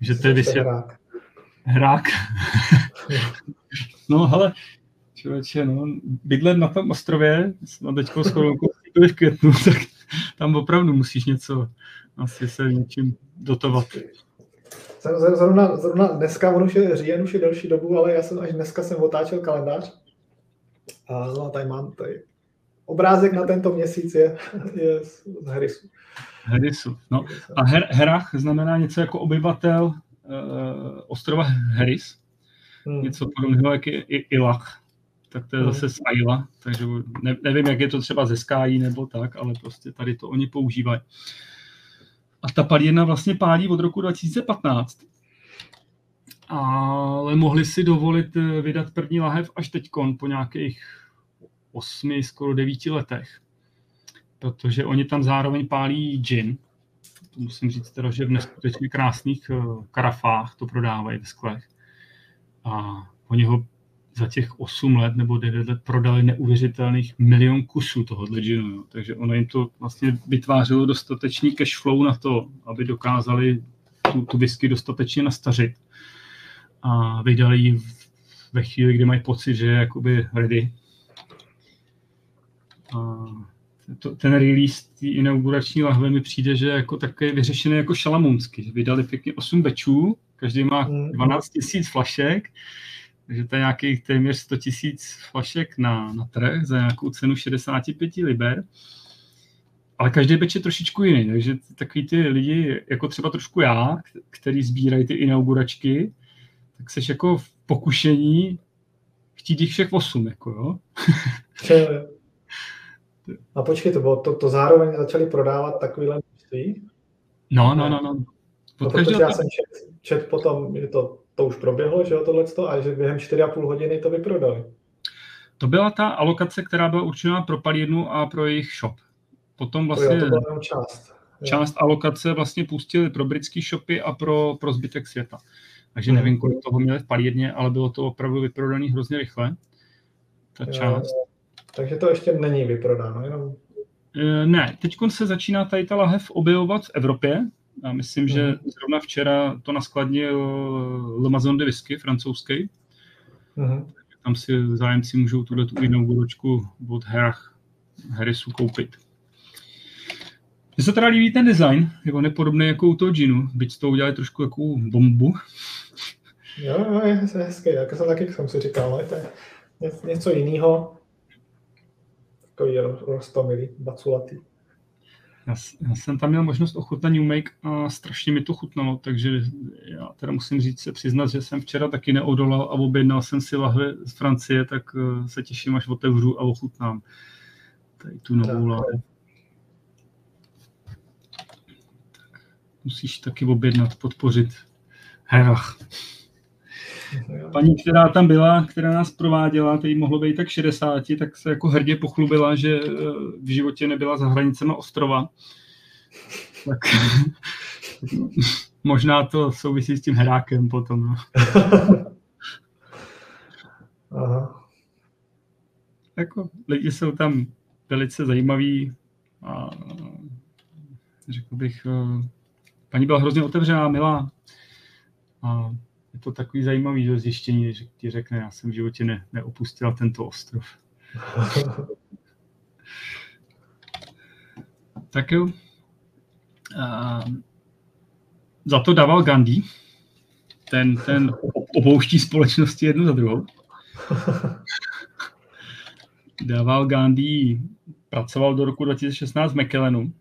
Speaker 1: Že to je vysvět... Herák. no, hele, člověče, no, bydlet na tom ostrově, na teďkou shodou v květnu, tak tam opravdu musíš něco asi se něčím dotovat.
Speaker 2: Zrovna, zrovna dneska, on už je říjen, už je delší dobu, ale já jsem až dneska jsem otáčel kalendář a no, tady mám tady obrázek na tento měsíc je, je z Herisu.
Speaker 1: Herisu, no. A her, Herach znamená něco jako obyvatel uh, ostrova Heris. Hmm. Něco podobného, jak je Ilach tak to je zase z Aila, takže ne, nevím, jak je to třeba ze Sky nebo tak, ale prostě tady to oni používají. A ta palírna vlastně pálí od roku 2015. Ale mohli si dovolit eh, vydat první lahev až teď po nějakých osmi, skoro devíti letech. Protože oni tam zároveň pálí gin. to musím říct teda, že v neskutečně krásných eh, karafách to prodávají ve sklech. A oni ho za těch 8 let nebo 9 let prodali neuvěřitelných milion kusů tohohle džinu. Jo. Takže ono jim to vlastně vytvářelo dostatečný cash flow na to, aby tu, tu whisky dostatečně nastařit. A vydali ji ve chvíli, kdy mají pocit, že je jakoby ready. A to, ten release té inaugurační lahve mi přijde, že jako takový vyřešený jako šalamunsky. Vydali pěkně 8 bečů, každý má 12 mm. 000 flašek, takže to je nějakých téměř 100 tisíc flašek na, na trh za nějakou cenu 65 liber. Ale každý beč je trošičku jiný, takže takový ty lidi, jako třeba trošku já, který sbírají ty inauguračky, tak seš jako v pokušení chtít jich všech osm, jako jo.
Speaker 2: A počkej, to, bylo, to, to zároveň začali prodávat takovýhle množství?
Speaker 1: No, no, no, no.
Speaker 2: no protože já jsem čet, čet potom, že to to už proběhlo, že jo, tohleto, a že během 4,5 hodiny to vyprodali.
Speaker 1: To byla ta alokace, která byla určená pro palírnu a pro jejich shop. Potom vlastně
Speaker 2: to, jo, to byla část.
Speaker 1: část alokace vlastně pustili pro britské shopy a pro, pro zbytek světa. Takže hmm. nevím, kolik toho měli v palírně, ale bylo to opravdu vyprodané hrozně rychle. Ta jo, část.
Speaker 2: Takže to ještě není vyprodáno, jenom...
Speaker 1: E, ne, teď se začíná tady ta lahev objevovat v Evropě, a myslím, že mhm. zrovna včera to naskladnil Le Maison de Whisky, francouzský. Uh-huh. Tam si zájemci můžou tuhle tu inauguračku od Herach Harrisu koupit. Mně se teda líbí ten design, jako nepodobný jako u toho džinu, byť toho udělali trošku jako bombu.
Speaker 2: Jo, jo, je hezký, jako jsem taky jsem si říkal, ale to je něco jiného. Takový rostomilý, baculatý.
Speaker 1: Já, já jsem tam měl možnost ochutnat New Make a strašně mi to chutnalo, takže já teda musím říct se přiznat, že jsem včera taky neodolal a objednal jsem si lahve z Francie, tak eh, se těším, až otevřu a ochutnám tady tu novou lahve. Musíš taky objednat, podpořit Herach. Paní, která tam byla, která nás prováděla, teď mohlo být tak 60, tak se jako hrdě pochlubila, že eh, v životě nebyla za hranicemi ostrova. Tak možná to souvisí s tím herákem potom. No. Aha. Jako lidi jsou tam velice zajímaví a řekl bych, eh, paní byla hrozně otevřená, milá a je to takový zajímavý zjištění, že ti řekne, já jsem v životě ne, neopustila tento ostrov. tak jo. A za to dával Gandhi. Ten, ten obouští společnosti jednu za druhou. Dával Gandhi, pracoval do roku 2016 v McKellenu,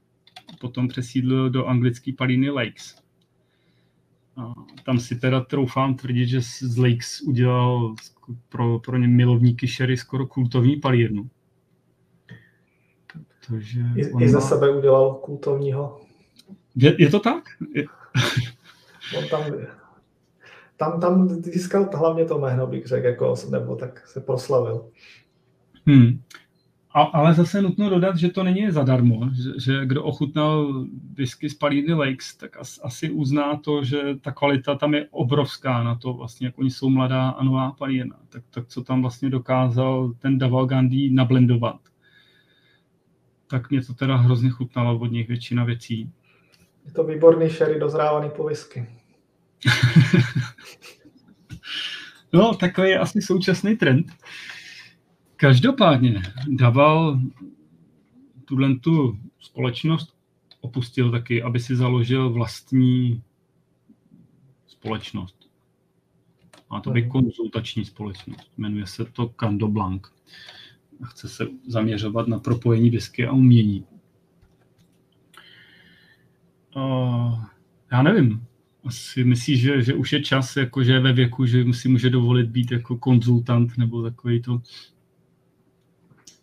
Speaker 1: potom přesídlil do anglické Paliny Lakes tam si teda troufám tvrdit, že z Lakes udělal pro, pro ně milovníky Sherry skoro kultovní palírnu.
Speaker 2: Protože I, I ze má... sebe udělal kultovního.
Speaker 1: Je, je to tak? Je...
Speaker 2: On tam, tam, tam získal hlavně to jméno, bych řekl, jako, nebo tak se proslavil.
Speaker 1: Hmm. A, ale zase nutno dodat, že to není zadarmo, že, že kdo ochutnal whisky z Palíny Lakes, tak as, asi uzná to, že ta kvalita tam je obrovská na to, vlastně, jak oni jsou mladá a nová palína. Tak, tak co tam vlastně dokázal ten Daval Gandhi nablendovat. Tak mě to teda hrozně chutnalo od nich většina věcí.
Speaker 2: Je to výborný sherry dozrávaný po whisky.
Speaker 1: no, takový je asi současný trend. Každopádně Daval tuhle tu společnost opustil taky, aby si založil vlastní společnost. Má to být mhm. konzultační společnost. Jmenuje se to Cando Blanc. A chce se zaměřovat na propojení whisky a umění. Uh, já nevím. Asi myslíš, že, že už je čas, jako že je ve věku, že si může dovolit být jako konzultant nebo takový to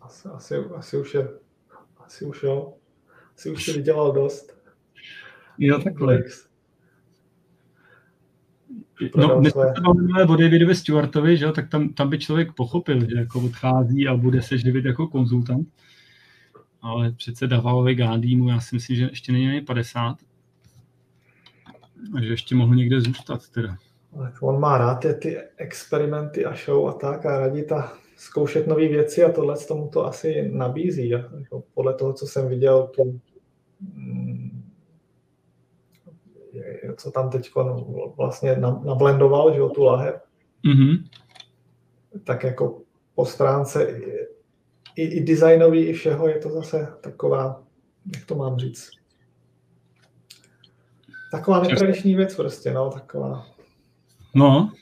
Speaker 2: asi, asi, asi už je, asi už jo, asi už si vydělal dost.
Speaker 1: Jo, takhle. No, my jsme se bavili o Davidovi Stewartovi, že jo, tak tam, tam by člověk pochopil, že jako odchází a bude se živit jako konzultant. Ale přece Davalovi Gandhimu, já si myslím, že ještě není ani 50. A že ještě mohl někde zůstat teda.
Speaker 2: Tak on má rád ty, ty experimenty a show a tak a radí ta zkoušet nové věci a tohle tomu to asi nabízí. Jako podle toho, co jsem viděl, tu, mm, co tam teď vlastně nablendoval, že jo, tu lahev, mm-hmm. tak jako po stránce i, i designový, i všeho je to zase taková, jak to mám říct, taková netradiční věc prostě, no, taková.
Speaker 1: No,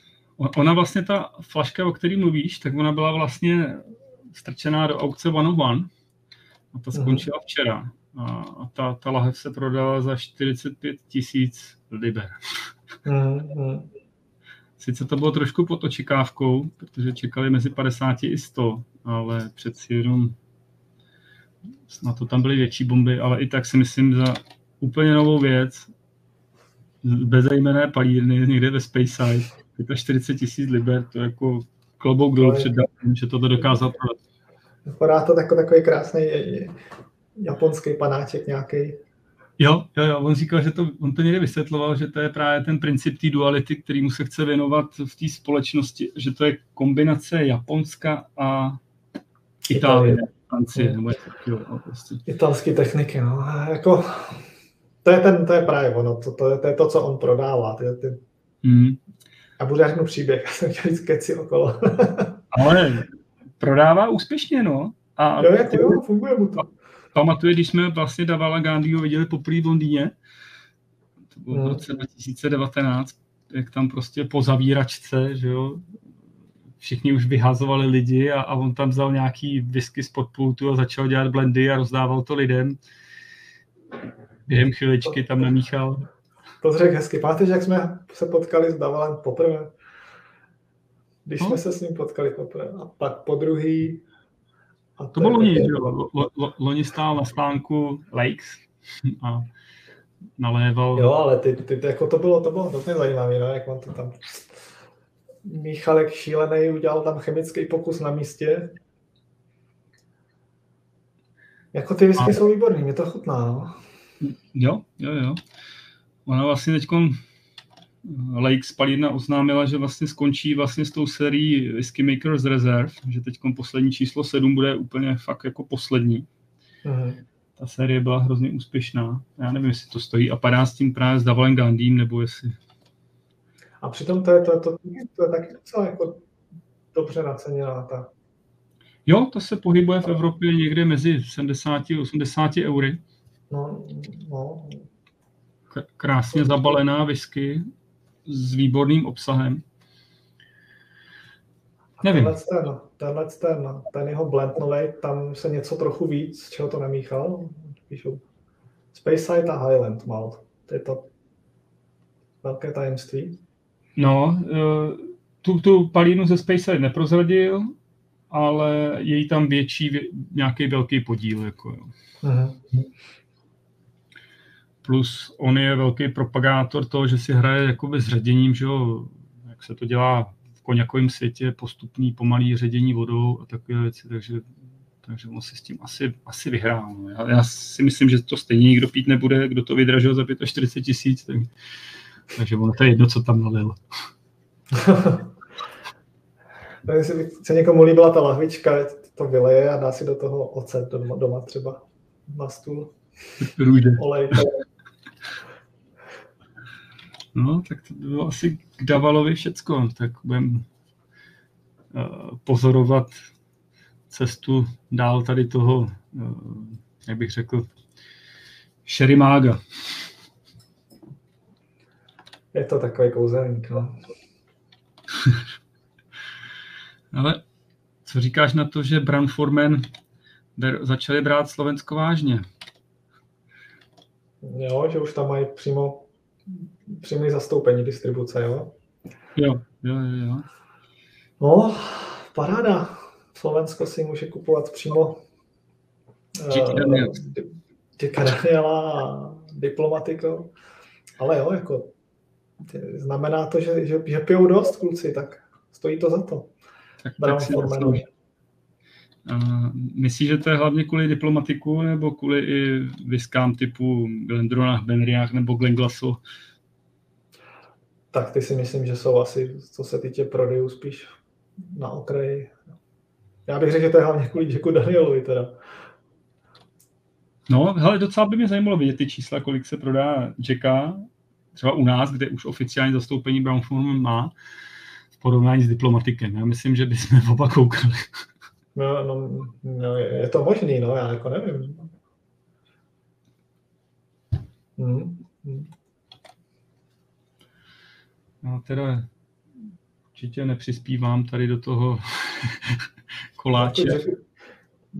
Speaker 1: ona vlastně ta flaška, o který mluvíš, tak ona byla vlastně strčená do aukce One of One a ta mhm. skončila mm. včera. A, ta, ta lahev se prodala za 45 tisíc liber. Mm. Sice to bylo trošku pod očekávkou, protože čekali mezi 50 i 100, ale přeci jenom na to tam byly větší bomby, ale i tak si myslím za úplně novou věc, bezejmené palírny někde ve Speyside, 45 tisíc liber, to je jako klobouk dolů před dalším, že toto dokázal prodat.
Speaker 2: Vypadá to jako takový krásný japonský panáček nějaký.
Speaker 1: Jo, jo, jo, on říkal, že to, on to někde vysvětloval, že to je právě ten princip té duality, kterýmu se chce věnovat v té společnosti, že to je kombinace Japonska a Itálie, Francie, nebo
Speaker 2: jo, no, prostě. Italské techniky, no, jako, to je, ten, to je právě ono, to, to, je, to je to, co on prodává, ty, ty, mm. A budu řeknu příběh, já jsem chtěl říct keci okolo.
Speaker 1: Ale prodává úspěšně, no.
Speaker 2: A jo, jako jo, funguje mu to.
Speaker 1: Pamatuje, když jsme vlastně Davala Gandhiho viděli poprvé v Londýně, to bylo hmm. v roce 2019, jak tam prostě po zavíračce, že jo, všichni už vyhazovali lidi a, a on tam vzal nějaký whisky z podpultu a začal dělat blendy a rozdával to lidem. Během chviličky tam namíchal
Speaker 2: to řekl hezky. Pamatuješ, jak jsme se potkali s Davalem poprvé? Když no. jsme se s ním potkali poprvé. A pak po druhý.
Speaker 1: A to bylo loni, že jo? Loni stál na stánku Lakes a naléval.
Speaker 2: Jo, ale ty, ty, ty, jako to bylo, to bylo hrozně zajímavé, no, jak on to tam Michalek šílený udělal tam chemický pokus na místě. Jako ty whisky a... jsou výborný, mě to chutná, no.
Speaker 1: Jo, jo, jo. Ona vlastně teď Lake Spalina oznámila, že vlastně skončí vlastně s tou sérií Whisky Makers Reserve, že teď poslední číslo 7 bude úplně fakt jako poslední. Uh-huh. Ta série byla hrozně úspěšná. Já nevím, jestli to stojí a padá s tím právě s Davalem Gandhim, nebo jestli...
Speaker 2: A přitom to je, to, to, to je taky docela jako dobře naceněná ta.
Speaker 1: Jo, to se pohybuje v Evropě někde mezi 70 a 80 eury.
Speaker 2: No, no,
Speaker 1: krásně zabalená whisky s výborným obsahem.
Speaker 2: Nevím. Tenhle ten, tenhle ten, ten jeho blend nový, tam se něco trochu víc, z čeho to nemíchal. Píšu. Side a Highland Malt. To je to velké tajemství.
Speaker 1: No, eh, tu, tu palínu ze Side neprozradil, ale je jí tam větší, nějaký velký podíl. Jako, jo. Uh-huh. Plus on je velký propagátor toho, že si hraje jakoby s ředěním, že jo, jak se to dělá v koněkovém světě, postupný pomalý ředění vodou a takové věci, takže, takže on si s tím asi, asi vyhrál. No. Já, já, si myslím, že to stejně nikdo pít nebude, kdo to vydržel za 45 tisíc, tak, takže ono to je jedno, co tam nalil.
Speaker 2: Jestli se někomu líbila ta lahvička, to vyleje a dá si do toho ocet doma, doma třeba na stůl. Olej.
Speaker 1: No, tak to bylo asi k Davalovi všecko. Tak budeme uh, pozorovat cestu dál tady toho, uh, jak bych řekl, šerimága.
Speaker 2: Je to takový kouzelník, no.
Speaker 1: Ale co říkáš na to, že Branformen začali brát Slovensko vážně?
Speaker 2: Jo, že už tam mají přímo přímé zastoupení distribuce, jo?
Speaker 1: Jo, jo, jo, jo.
Speaker 2: No, paráda. Slovensko si může kupovat přímo Děka Daniela a Diplomatiko. Ale jo, jako znamená to, že, že, že pijou dost kluci, tak stojí to za to. Tak, tak si
Speaker 1: myslíš, že to je hlavně kvůli diplomatiku nebo kvůli i viskám typu Glendronach, Benriach nebo Glenglasu?
Speaker 2: tak ty si myslím, že jsou asi, co se týče prodejů, spíš na okraji. Já bych řekl, že to je hlavně kvůli Jacku Danielovi teda.
Speaker 1: No, hele, docela by mě zajímalo vidět ty čísla, kolik se prodá Jacka, třeba u nás, kde už oficiální zastoupení Brown Forman má, v porovnání s diplomatikem. Já myslím, že bychom oba koukali.
Speaker 2: No, no, no, je to možný, no, já jako nevím. Hmm. Hmm.
Speaker 1: No, teda určitě nepřispívám tady do toho koláče.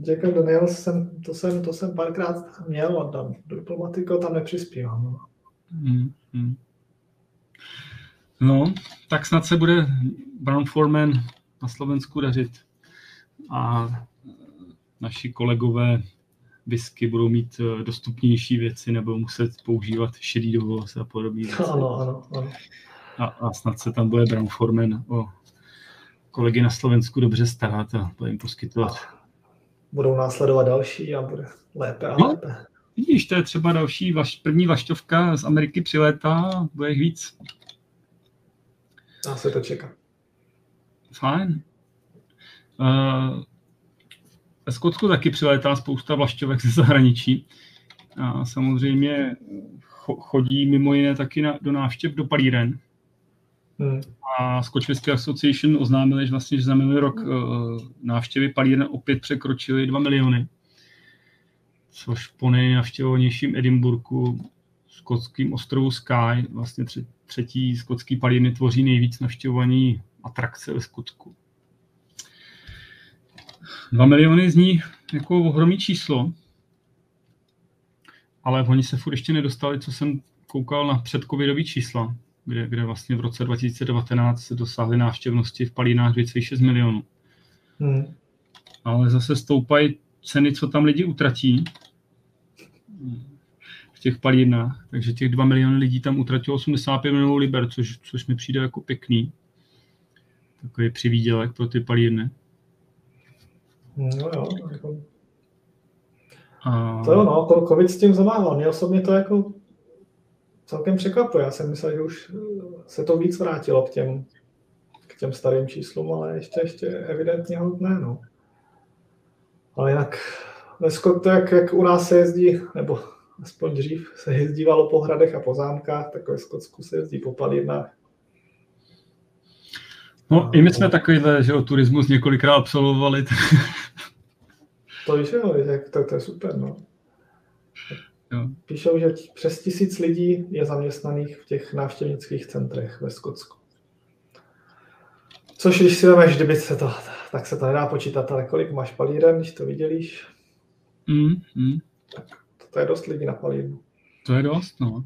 Speaker 2: Jack Daniels jsem, to jsem, to jsem párkrát měl a tam diplomatiko tam nepřispívám. No. Hmm, hmm.
Speaker 1: no, tak snad se bude Brown Foreman na Slovensku dařit a naši kolegové whisky budou mít eh, dostupnější věci nebo muset používat šedý dovoz a podobně.
Speaker 2: Ano, ano, ano.
Speaker 1: A, a snad se tam bude Brown Foreman o kolegy na Slovensku dobře starat a bude jim poskytovat.
Speaker 2: Budou následovat další a bude lépe a no, lépe.
Speaker 1: Vidíš, to je třeba další, vaš, první vaštovka z Ameriky přilétá, bude jich víc.
Speaker 2: Dá se to čeká.
Speaker 1: Fajn. Uh, ve Skotsku taky přilétá spousta vlašťovek ze zahraničí. A samozřejmě chodí mimo jiné taky na, do návštěv do palíren. Hmm. A Scotch Whisky Association oznámili, že vlastně že za minulý rok uh, návštěvy palíren opět překročily 2 miliony. Což po nejnavštěvovanějším Edinburgu, skotským ostrovu Sky, vlastně třetí skotský palírny tvoří nejvíc navštěvovaný atrakce ve Skotsku. 2 miliony zní jako ohromný číslo, ale oni se furt ještě nedostali, co jsem koukal na předcovidový čísla, kde, kde vlastně v roce 2019 se dosáhly návštěvnosti v Palínách 2,6 milionů. Hmm. Ale zase stoupají ceny, co tam lidi utratí v těch palínách. Takže těch 2 miliony lidí tam utratilo 85 milionů liber, což, což mi přijde jako pěkný. Takový přivídělek pro ty palírny.
Speaker 2: No jo, jako... A... To jo, no, COVID s tím zamáhal. Mě osobně to jako celkem překvapuje. Já jsem myslel, že už se to víc vrátilo k těm, k těm starým číslům, ale ještě, ještě evidentně hodně, no. Ale jinak dneska to, jak, jak u nás se jezdí, nebo aspoň dřív se jezdívalo po hradech a po zámkách, tak ve Skotsku se jezdí po palírnách.
Speaker 1: No, i my jsme takovýhle, že o turismus několikrát absolvovali.
Speaker 2: to víš, jo, to, to je super, no. Jo. Píšou, že přes tisíc lidí je zaměstnaných v těch návštěvnických centrech ve Skotsku. Což když si vezmeš, kdyby se to, tak se to nedá počítat, ale kolik máš palíren, když to vidělíš, mm, mm. tak to, to je dost lidí na palírnu.
Speaker 1: To je dost, no.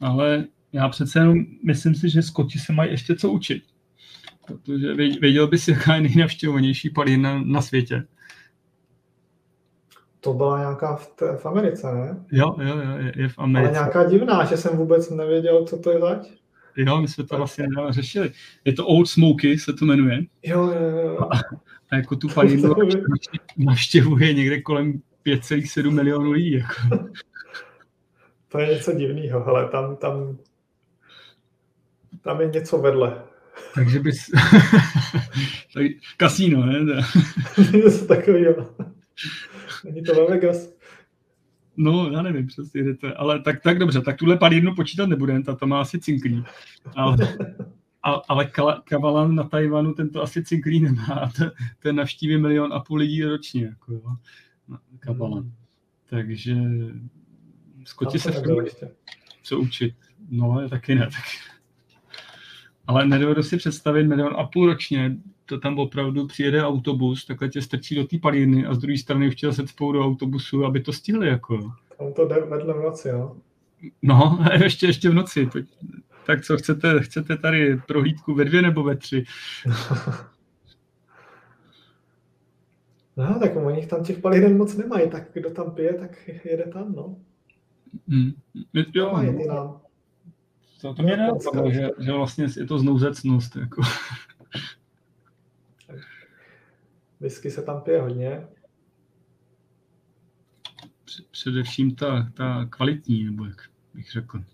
Speaker 1: Ale já přece jenom myslím si, že Skoti se mají ještě co učit. Protože věděl bys, jaká je nejnavštěvovanější palírna na světě.
Speaker 2: To byla nějaká v, té, v Americe, ne?
Speaker 1: Jo, jo, jo, je, je v Americe.
Speaker 2: Ale nějaká divná, že jsem vůbec nevěděl, co to je zač.
Speaker 1: Jo, my jsme to vlastně nedávno řešili. Je to Old Smoky, se to jmenuje.
Speaker 2: Jo, jo, jo.
Speaker 1: A, a jako tu palírnu navštěvuje někde kolem 5,7 milionů lidí. Jako.
Speaker 2: To je něco divného, ale tam, tam, tam je něco vedle.
Speaker 1: Takže bys... Kasíno, ne?
Speaker 2: Něco takového. Není to ve Vegas.
Speaker 1: No, já nevím přesně, kde to je. Ale tak, tak dobře, tak tuhle palírnu počítat nebudeme, ta to má asi cinklí. Ale, ale, ale Kavalan na Tajvanu tento asi cinklí nemá. To, ten navštíví milion a půl lidí ročně. Jako, jo. Kavalan. Hmm. Takže Skoti se co učit. No, je taky ne. Tak. Ale nedovedu si představit milion a půl ročně to tam opravdu přijede autobus, takhle tě strčí do té palírny a z druhé strany už tě zase spou do autobusu, aby to stihli. Jako.
Speaker 2: Tam to jde vedle v noci, jo?
Speaker 1: No, ještě, ještě v noci. Tak co, chcete, chcete tady prohlídku ve dvě nebo ve tři?
Speaker 2: No, tak oni tam těch palíren moc nemají, tak kdo tam pije, tak jede tam, no.
Speaker 1: Hmm. Jo, no. To, to mě nenapadlo, že, že vlastně je to znouzecnost. Jako.
Speaker 2: Whisky se tam pije hodně.
Speaker 1: Především ta, ta kvalitní, nebo jak bych řekl.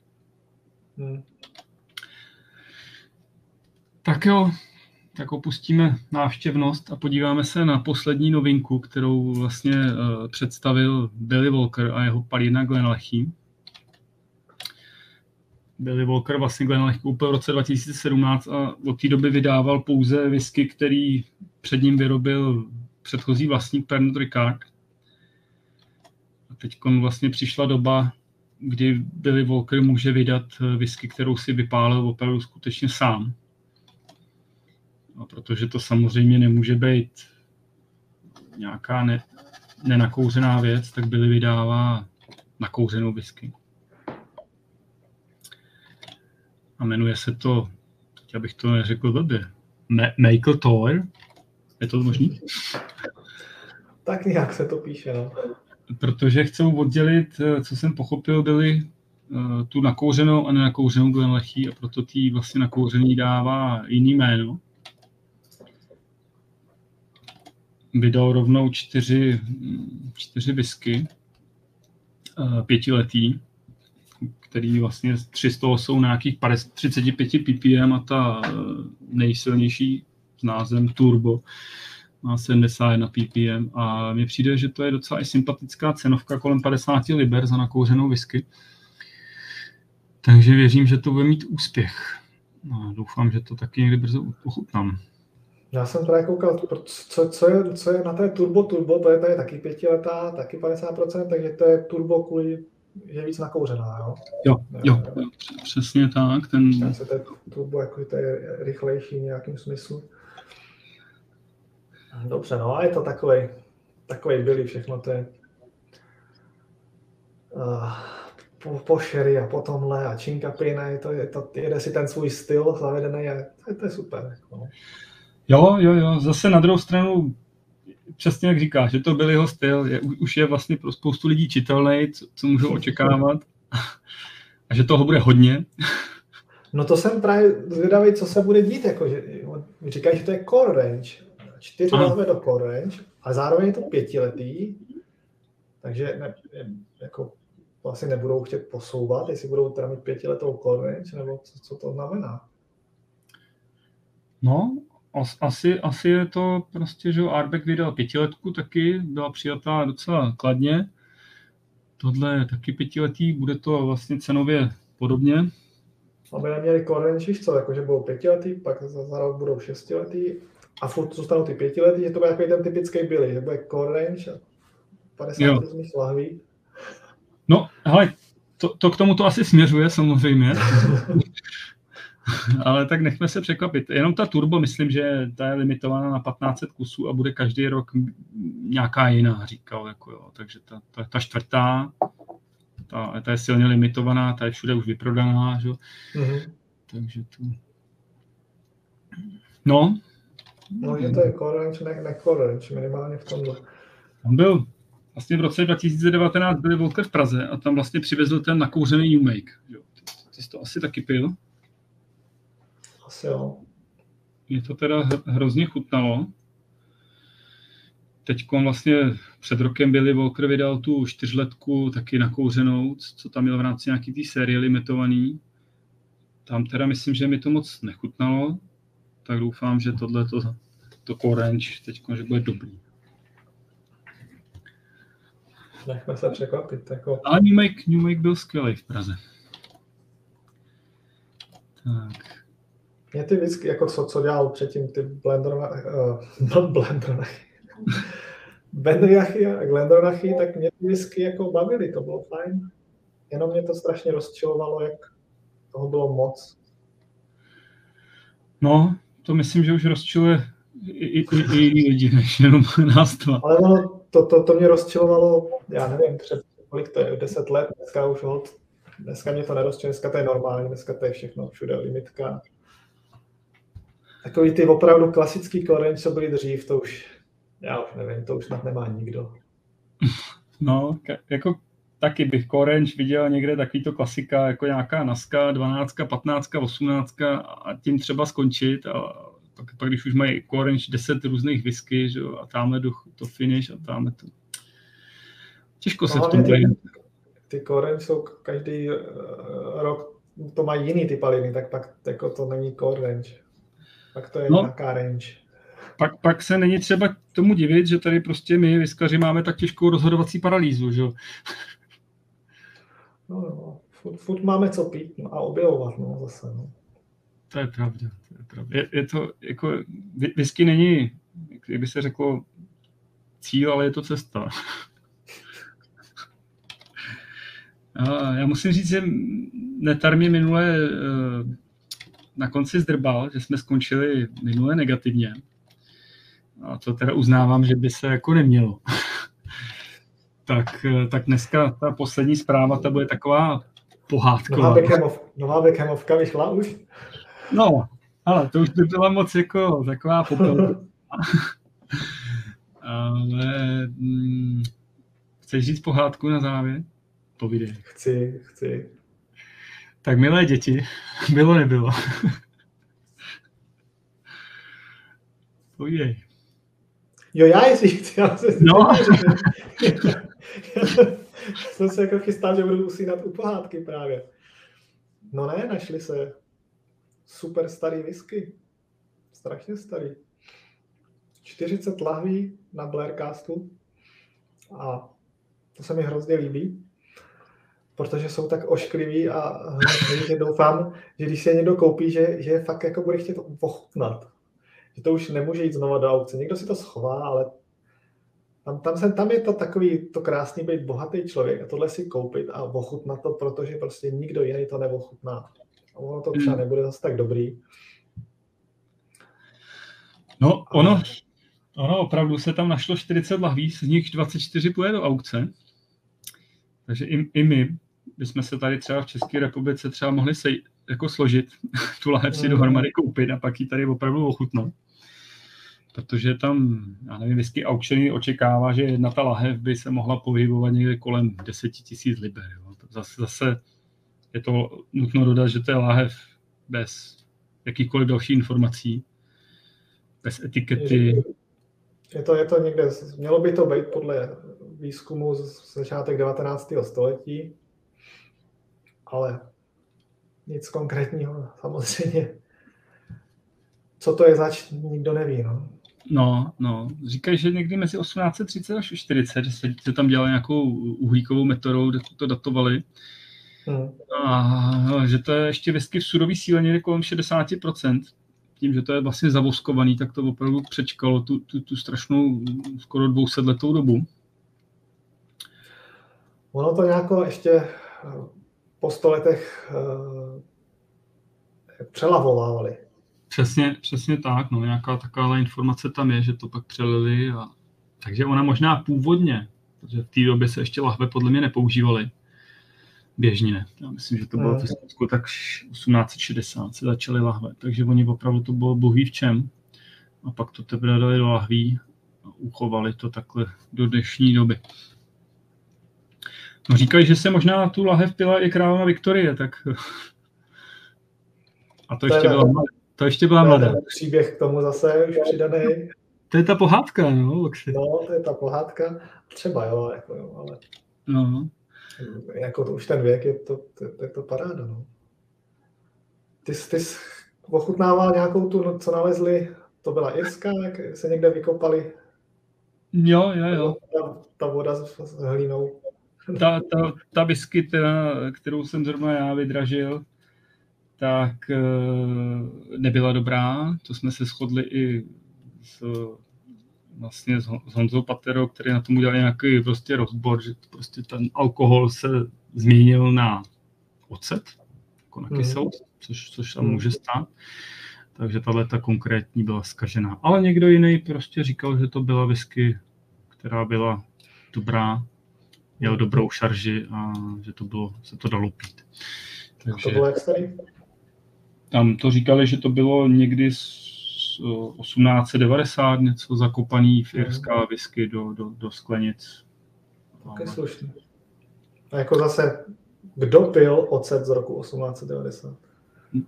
Speaker 1: Hmm. Tak jo, tak opustíme návštěvnost a podíváme se na poslední novinku, kterou vlastně uh, představil Billy Walker a jeho palina Glenn Lechy. Billy Walker vlastně Glenn Lechy koupil v roce 2017 a od té doby vydával pouze whisky, který před ním vyrobil předchozí vlastník Pernod Ricard. A teď vlastně přišla doba, kdy Billy Walker může vydat whisky, kterou si vypálil opravdu skutečně sám. A protože to samozřejmě nemůže být nějaká ne, nenakouřená věc, tak Billy vydává nakouřenou whisky. A jmenuje se to, teď abych to neřekl blbě, Michael Tower. Je to možný?
Speaker 2: Tak nějak se to píše, no
Speaker 1: protože chcou oddělit, eh, co jsem pochopil, byli eh, tu nakouřenou a nenakouřenou Glenlechí a proto tý vlastně nakouřený dává jiný jméno. Vydal rovnou čtyři, čtyři whisky, eh, pětiletý, který vlastně tři z toho jsou nějakých 35 ppm a ta nejsilnější s názvem Turbo má 71 ppm a mně přijde, že to je docela i sympatická cenovka kolem 50 liber za nakouřenou whisky. Takže věřím, že to bude mít úspěch. No, doufám, že to taky někdy brzo ochutnám.
Speaker 2: Já jsem právě koukal, co, co, je, co je na té turbo turbo, to je tady taky pětiletá, taky 50%, takže to je turbo kvůli, je víc nakouřená, jo?
Speaker 1: Jo, jo, jo přesně tak. Ten...
Speaker 2: Se to je turbo, jako to je rychlejší v nějakým smyslu. Dobře, no a je to takový, takový byli všechno, to je uh, po, po sherry a po tomhle a činkapina, je to, je to, jede si ten svůj styl zavedený a to, to je super. No.
Speaker 1: Jo, jo, jo, zase na druhou stranu přesně jak říkáš, že to byl jeho styl, je, už je vlastně pro spoustu lidí čitelný, co, co můžou očekávat. A že toho bude hodně.
Speaker 2: No to jsem právě zvědavý, co se bude dít, jako, že říkají, že to je core range, čtyři vezme do core range a zároveň je to pětiletý, takže ne, jako vlastně nebudou chtět posouvat, jestli budou teda mít pětiletou core range, nebo co, co to znamená.
Speaker 1: No, asi, asi je to prostě, že Arbeck vydal pětiletku taky, byla přijatá docela kladně. Tohle je taky pětiletý, bude to vlastně cenově podobně.
Speaker 2: Aby neměli range, co, jakože budou pětiletý, pak za rok budou šestiletý a furt zůstanou ty pětiletí, že to bude takový ten typický Billy, že bude core range a 50 různých lahví.
Speaker 1: No, hele, to, to k tomu to asi směřuje samozřejmě. Ale tak nechme se překvapit. Jenom ta turbo, myslím, že ta je limitovaná na 1500 kusů a bude každý rok nějaká jiná, říkal. Jako jo. Takže ta, ta, ta čtvrtá, ta, ta je silně limitovaná, ta je všude už vyprodaná. Že? Mm-hmm. Takže to... No,
Speaker 2: No, že to je core ne, ne minimálně v tomhle.
Speaker 1: On byl vlastně v roce 2019 byli Volker v Praze a tam vlastně přivezl ten nakouřený U-Make. Ty jsi to asi taky pil?
Speaker 2: Asi jo.
Speaker 1: Mě to teda hrozně chutnalo. Teď vlastně před rokem Billy Walker vydal tu čtyřletku taky nakouřenou, co tam měl v rámci nějaký té série limitovaný. Tam teda myslím, že mi to moc nechutnalo, tak doufám, že tohle to, to Orange teď že bude dobrý.
Speaker 2: Nechme se překvapit. Jako...
Speaker 1: Ale New Make, New Make byl skvělý v Praze. Tak.
Speaker 2: Mě ty whisky, jako co, co dělal předtím, ty blenderona, uh, blenderonachy, Benriachy a Glendronachy, tak mě ty whisky jako bavily, to bylo fajn. Jenom mě to strašně rozčilovalo, jak toho bylo moc.
Speaker 1: No, to myslím, že už rozčiluje i, i, i, i lidi, než jenom nás
Speaker 2: dva. Ale no, to, to, to mě rozčilovalo, já nevím, před kolik to je, 10 let, dneska už hold, dneska mě to nerozčiluje, dneska to je normální, dneska to je všechno, všude limitka. Takový ty opravdu klasický koreň, co byly dřív, to už, já už nevím, to už snad nemá nikdo.
Speaker 1: No, jako taky bych Korenč viděl někde takovýto klasika, jako nějaká Naska, 12, 15, 18 a tím třeba skončit a pak, pak když už mají Korenč 10 různých whisky, že, a tamhle do, to finish a tamhle to. Těžko se no, v tom ty,
Speaker 2: ty Korenč jsou každý uh, rok, to mají jiný ty paliny, tak pak jako to není Korenč. Tak to je no, nějaká range.
Speaker 1: Pak, pak se není třeba tomu divit, že tady prostě my, vyskaři, máme tak těžkou rozhodovací paralýzu, že
Speaker 2: No, no, furt, furt máme co pít no, a objevovat, no, zase, no.
Speaker 1: To je pravda, to je pravda. Je, je to, jako, whisky není, jak by se řeklo, cíl, ale je to cesta. A já musím říct, že Netar mě minule eh, na konci zdrbal, že jsme skončili minule negativně. A to teda uznávám, že by se jako nemělo. tak, tak dneska ta poslední zpráva, ta bude taková pohádková.
Speaker 2: Nová, Beckham, nová Beckhamovka vyšla už?
Speaker 1: No, ale to už by byla moc jako taková popel. ale hm, chceš říct pohádku na závěr? Povídej.
Speaker 2: Chci, chci.
Speaker 1: Tak milé děti, bylo nebylo. Povídej.
Speaker 2: Jo, já jestli chci, já se no. jsem se jako chystal, že budu usínat u pohádky právě. No ne, našli se super starý whisky. Strašně starý. 40 lahví na Blaircastu a to se mi hrozně líbí, protože jsou tak oškliví a že doufám, že když se někdo koupí, že, že fakt jako bude chtět ochutnat. Že to už nemůže jít znova do aukce. Někdo si to schová, ale tam, tam, se, tam je to takový to krásný být bohatý člověk a tohle si koupit a ochutnat to, protože prostě nikdo jiný to neochutná. A ono to třeba hmm. nebude zase tak dobrý.
Speaker 1: No, ono, ono opravdu se tam našlo 40 lahví, z nich 24 půjde do aukce. Takže i, i my bychom se tady třeba v České republice třeba mohli se jako složit, tu lahev si mm. dohromady koupit a pak ji tady opravdu ochutnat protože tam, já nevím, whisky auctiony očekává, že jedna ta lahev by se mohla pohybovat někde kolem 10 tisíc liber. Jo. Zase, zase je to nutno dodat, že to je lahev bez jakýchkoliv dalších informací, bez etikety.
Speaker 2: Je to, je to někde, mělo by to být podle výzkumu z začátek 19. století, ale nic konkrétního samozřejmě. Co to je zač, nikdo neví. No.
Speaker 1: No, no. Říkají, že někdy mezi 1830 až 40, že se tam dělali nějakou uhlíkovou metodou, kde to datovali. Hmm. A že to je ještě whisky v surové síle někde kolem 60%. Tím, že to je vlastně zavoskovaný, tak to opravdu přečkalo tu, tu, tu strašnou skoro 200 letou dobu.
Speaker 2: Ono to nějako ještě po sto letech uh, přelavovávali.
Speaker 1: Přesně, přesně tak, no, nějaká taková informace tam je, že to pak přelili a... Takže ona možná původně, protože v té době se ještě lahve podle mě nepoužívaly běžně. Já myslím, že to bylo v Slovensku tak 1860 se začaly lahve, takže oni opravdu to bylo bohví v čem. A pak to teprve dali do lahví a uchovali to takhle do dnešní doby. No říkají, že se možná tu lahev pila i královna Viktorie, tak a to ještě byla to ještě byla mladá.
Speaker 2: Příběh k tomu zase už přidaný.
Speaker 1: To je ta pohádka, no, Luxi.
Speaker 2: No, to je ta pohádka. Třeba jo, jako jo, ale... No. Jako to, už ten věk je to, to, to, je to paráda, no. Ty, ty jsi ochutnával nějakou tu, no, co nalezli, to byla Irska, jak se někde vykopali?
Speaker 1: Jo, jo, jo.
Speaker 2: Ta, ta voda s, s hlínou.
Speaker 1: Ta, ta, ta whisky, kterou jsem zrovna já vydražil, tak eh, nebyla dobrá. To jsme se shodli i s, vlastně s Honzou Paterou, který na tom udělal nějaký prostě rozbor, že prostě ten alkohol se změnil na ocet, jako na kyselou, mm. což, což tam může stát. Takže tahle ta konkrétní byla zkažená. Ale někdo jiný prostě říkal, že to byla whisky, která byla dobrá, měl dobrou šarži a že to bylo, se to dalo pít.
Speaker 2: Takže... A to bylo jak starý?
Speaker 1: Tam to říkali, že to bylo někdy z 1890 něco zakopaný v irská whisky do, do, do sklenic.
Speaker 2: Tak slušný. A jako zase, kdo pil ocet z roku 1890?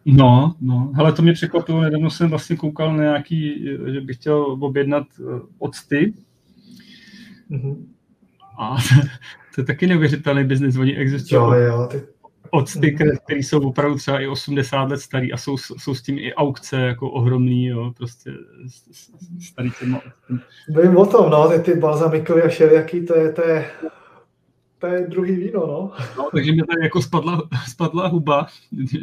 Speaker 1: No, no, hele, to mě překvapilo, nedávno jsem vlastně koukal na nějaký, že bych chtěl objednat eh, octy. Mm-hmm. A to, je taky neuvěřitelný biznis, oni existují.
Speaker 2: Jo, jo, ty
Speaker 1: octy, které, které jsou opravdu třeba i 80 let starý a jsou, jsou s tím i aukce jako ohromný, jo, prostě starý těma
Speaker 2: Vím o tom, no, ty, ty balzamikový a všelijaký, to je, to je, to je druhý víno, no.
Speaker 1: no takže mi tady jako spadla, spadla huba,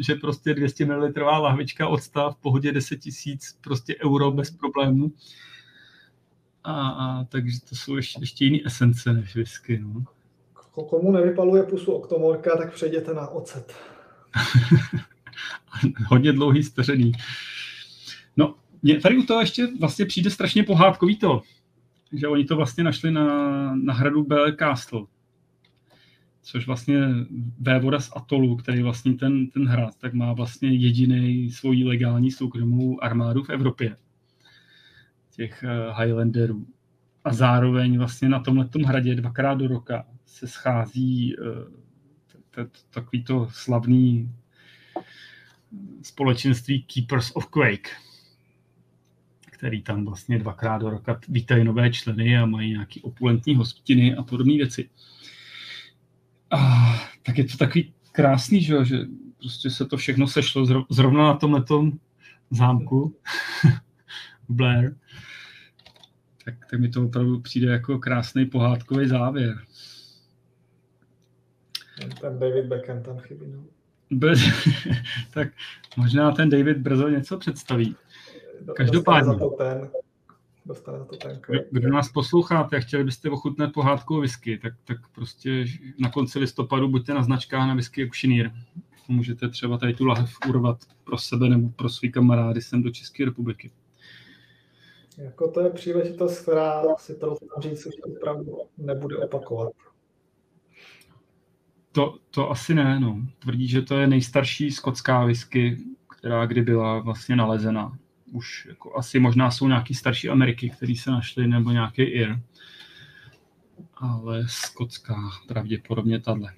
Speaker 1: že prostě 200 ml lahvička octa v pohodě 10 tisíc prostě euro bez problémů. A, a takže to jsou ještě, ještě jiné esence než whisky, no.
Speaker 2: Komu nevypaluje pusu oktomorka, tak přejděte na ocet.
Speaker 1: Hodně dlouhý stařený. No, mě tady u toho ještě vlastně přijde strašně pohádkový to, že oni to vlastně našli na, na hradu Belle Castle, což vlastně vévoda z Atolu, který vlastně ten, ten hrad, tak má vlastně jediný svoji legální soukromou armádu v Evropě, těch uh, Highlanderů. A zároveň vlastně na tomhle hradě dvakrát do roka se schází uh, takový to slavný společenství Keepers of Quake, který tam vlastně dvakrát do roka vítají nové členy a mají nějaký opulentní hostiny a podobné věci. A, tak je to takový krásný, že, že prostě se to všechno sešlo zrovna na tomhle zámku Blair. Tak, tak mi to opravdu přijde jako krásný pohádkový závěr.
Speaker 2: Ten David Beckham tam chybí, no.
Speaker 1: Bez, tak možná ten David brzo něco představí. Každopádně. Dostane za to ten, dostane za to ten kdo, kdo nás posloucháte a chtěli byste ochutnat pohádku whisky, tak, tak prostě na konci listopadu buďte na značkách na whisky Auctioneer. Můžete třeba tady tu lahev urvat pro sebe nebo pro svý kamarády sem do České republiky.
Speaker 2: Jako to je příležitost, která si to říct, že opravdu nebude opakovat.
Speaker 1: To, to asi ne, no. Tvrdí, že to je nejstarší skotská whisky, která kdy byla vlastně nalezena už jako asi možná jsou nějaký starší Ameriky, které se našly, nebo nějaký IR. Ale skotská pravděpodobně tahle.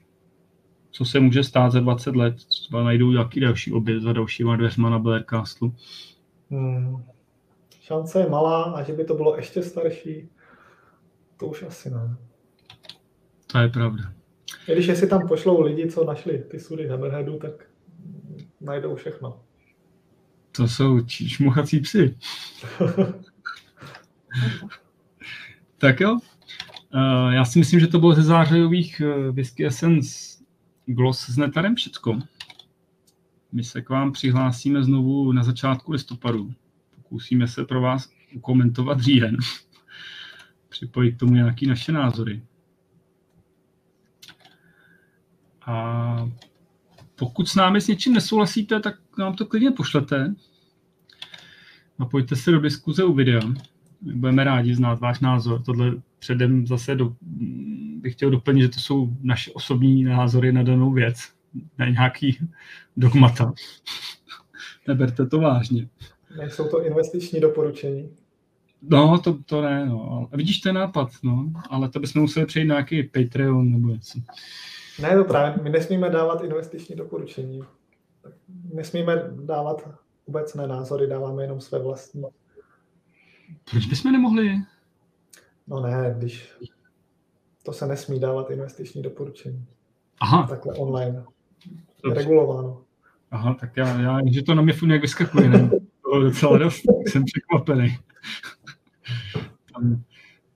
Speaker 1: Co se může stát za 20 let? Třeba najdou nějaký další objekt za dalšíma dveřma na Blair Castle.
Speaker 2: Hmm. Šance je malá a že by to bylo ještě starší, to už asi ne.
Speaker 1: To je pravda.
Speaker 2: I když jestli tam pošlou lidi, co našli ty sudy Hammerheadu, tak najdou všechno.
Speaker 1: To jsou čmuchací psy. tak jo. Uh, já si myslím, že to bylo ze zářijových uh, Whisky Essence Gloss s netarem všecko. My se k vám přihlásíme znovu na začátku listopadu. Pokusíme se pro vás ukomentovat říjen. Připojit k tomu nějaké naše názory. A pokud s námi s něčím nesouhlasíte, tak nám to klidně pošlete. A pojďte se do diskuze u videa. Budeme rádi znát váš názor. Tohle předem zase do, bych chtěl doplnit, že to jsou naše osobní názory na danou věc. Ne nějaký dogmata. Neberte to vážně.
Speaker 2: Nejsou to investiční doporučení.
Speaker 1: No, to, to ne, no. Vidíš ten nápad, no. Ale to bychom museli přejít na nějaký Patreon nebo něco.
Speaker 2: Ne, to právě, my nesmíme dávat investiční doporučení. Nesmíme dávat obecné názory, dáváme jenom své vlastní.
Speaker 1: Proč bychom nemohli?
Speaker 2: No ne, když to se nesmí dávat investiční doporučení.
Speaker 1: Aha.
Speaker 2: Takhle online. Je regulováno.
Speaker 1: Aha, tak já, já že to na mě furt jak vyskakuje, ne? To je docela dost, jsem překvapený. Tam,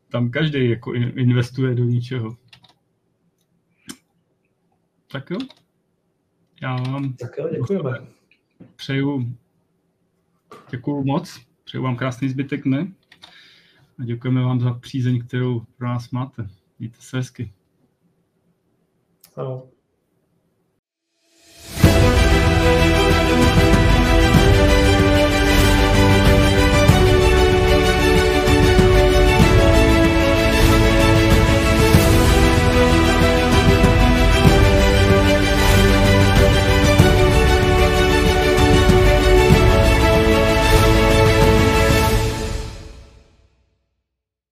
Speaker 1: tam každý jako investuje do ničeho. Tak jo. Já vám
Speaker 2: tak jo, děkujeme.
Speaker 1: přeju děkuju moc, přeju vám krásný zbytek dne a děkujeme vám za přízeň, kterou pro nás máte. Mějte se hezky.
Speaker 2: Ano.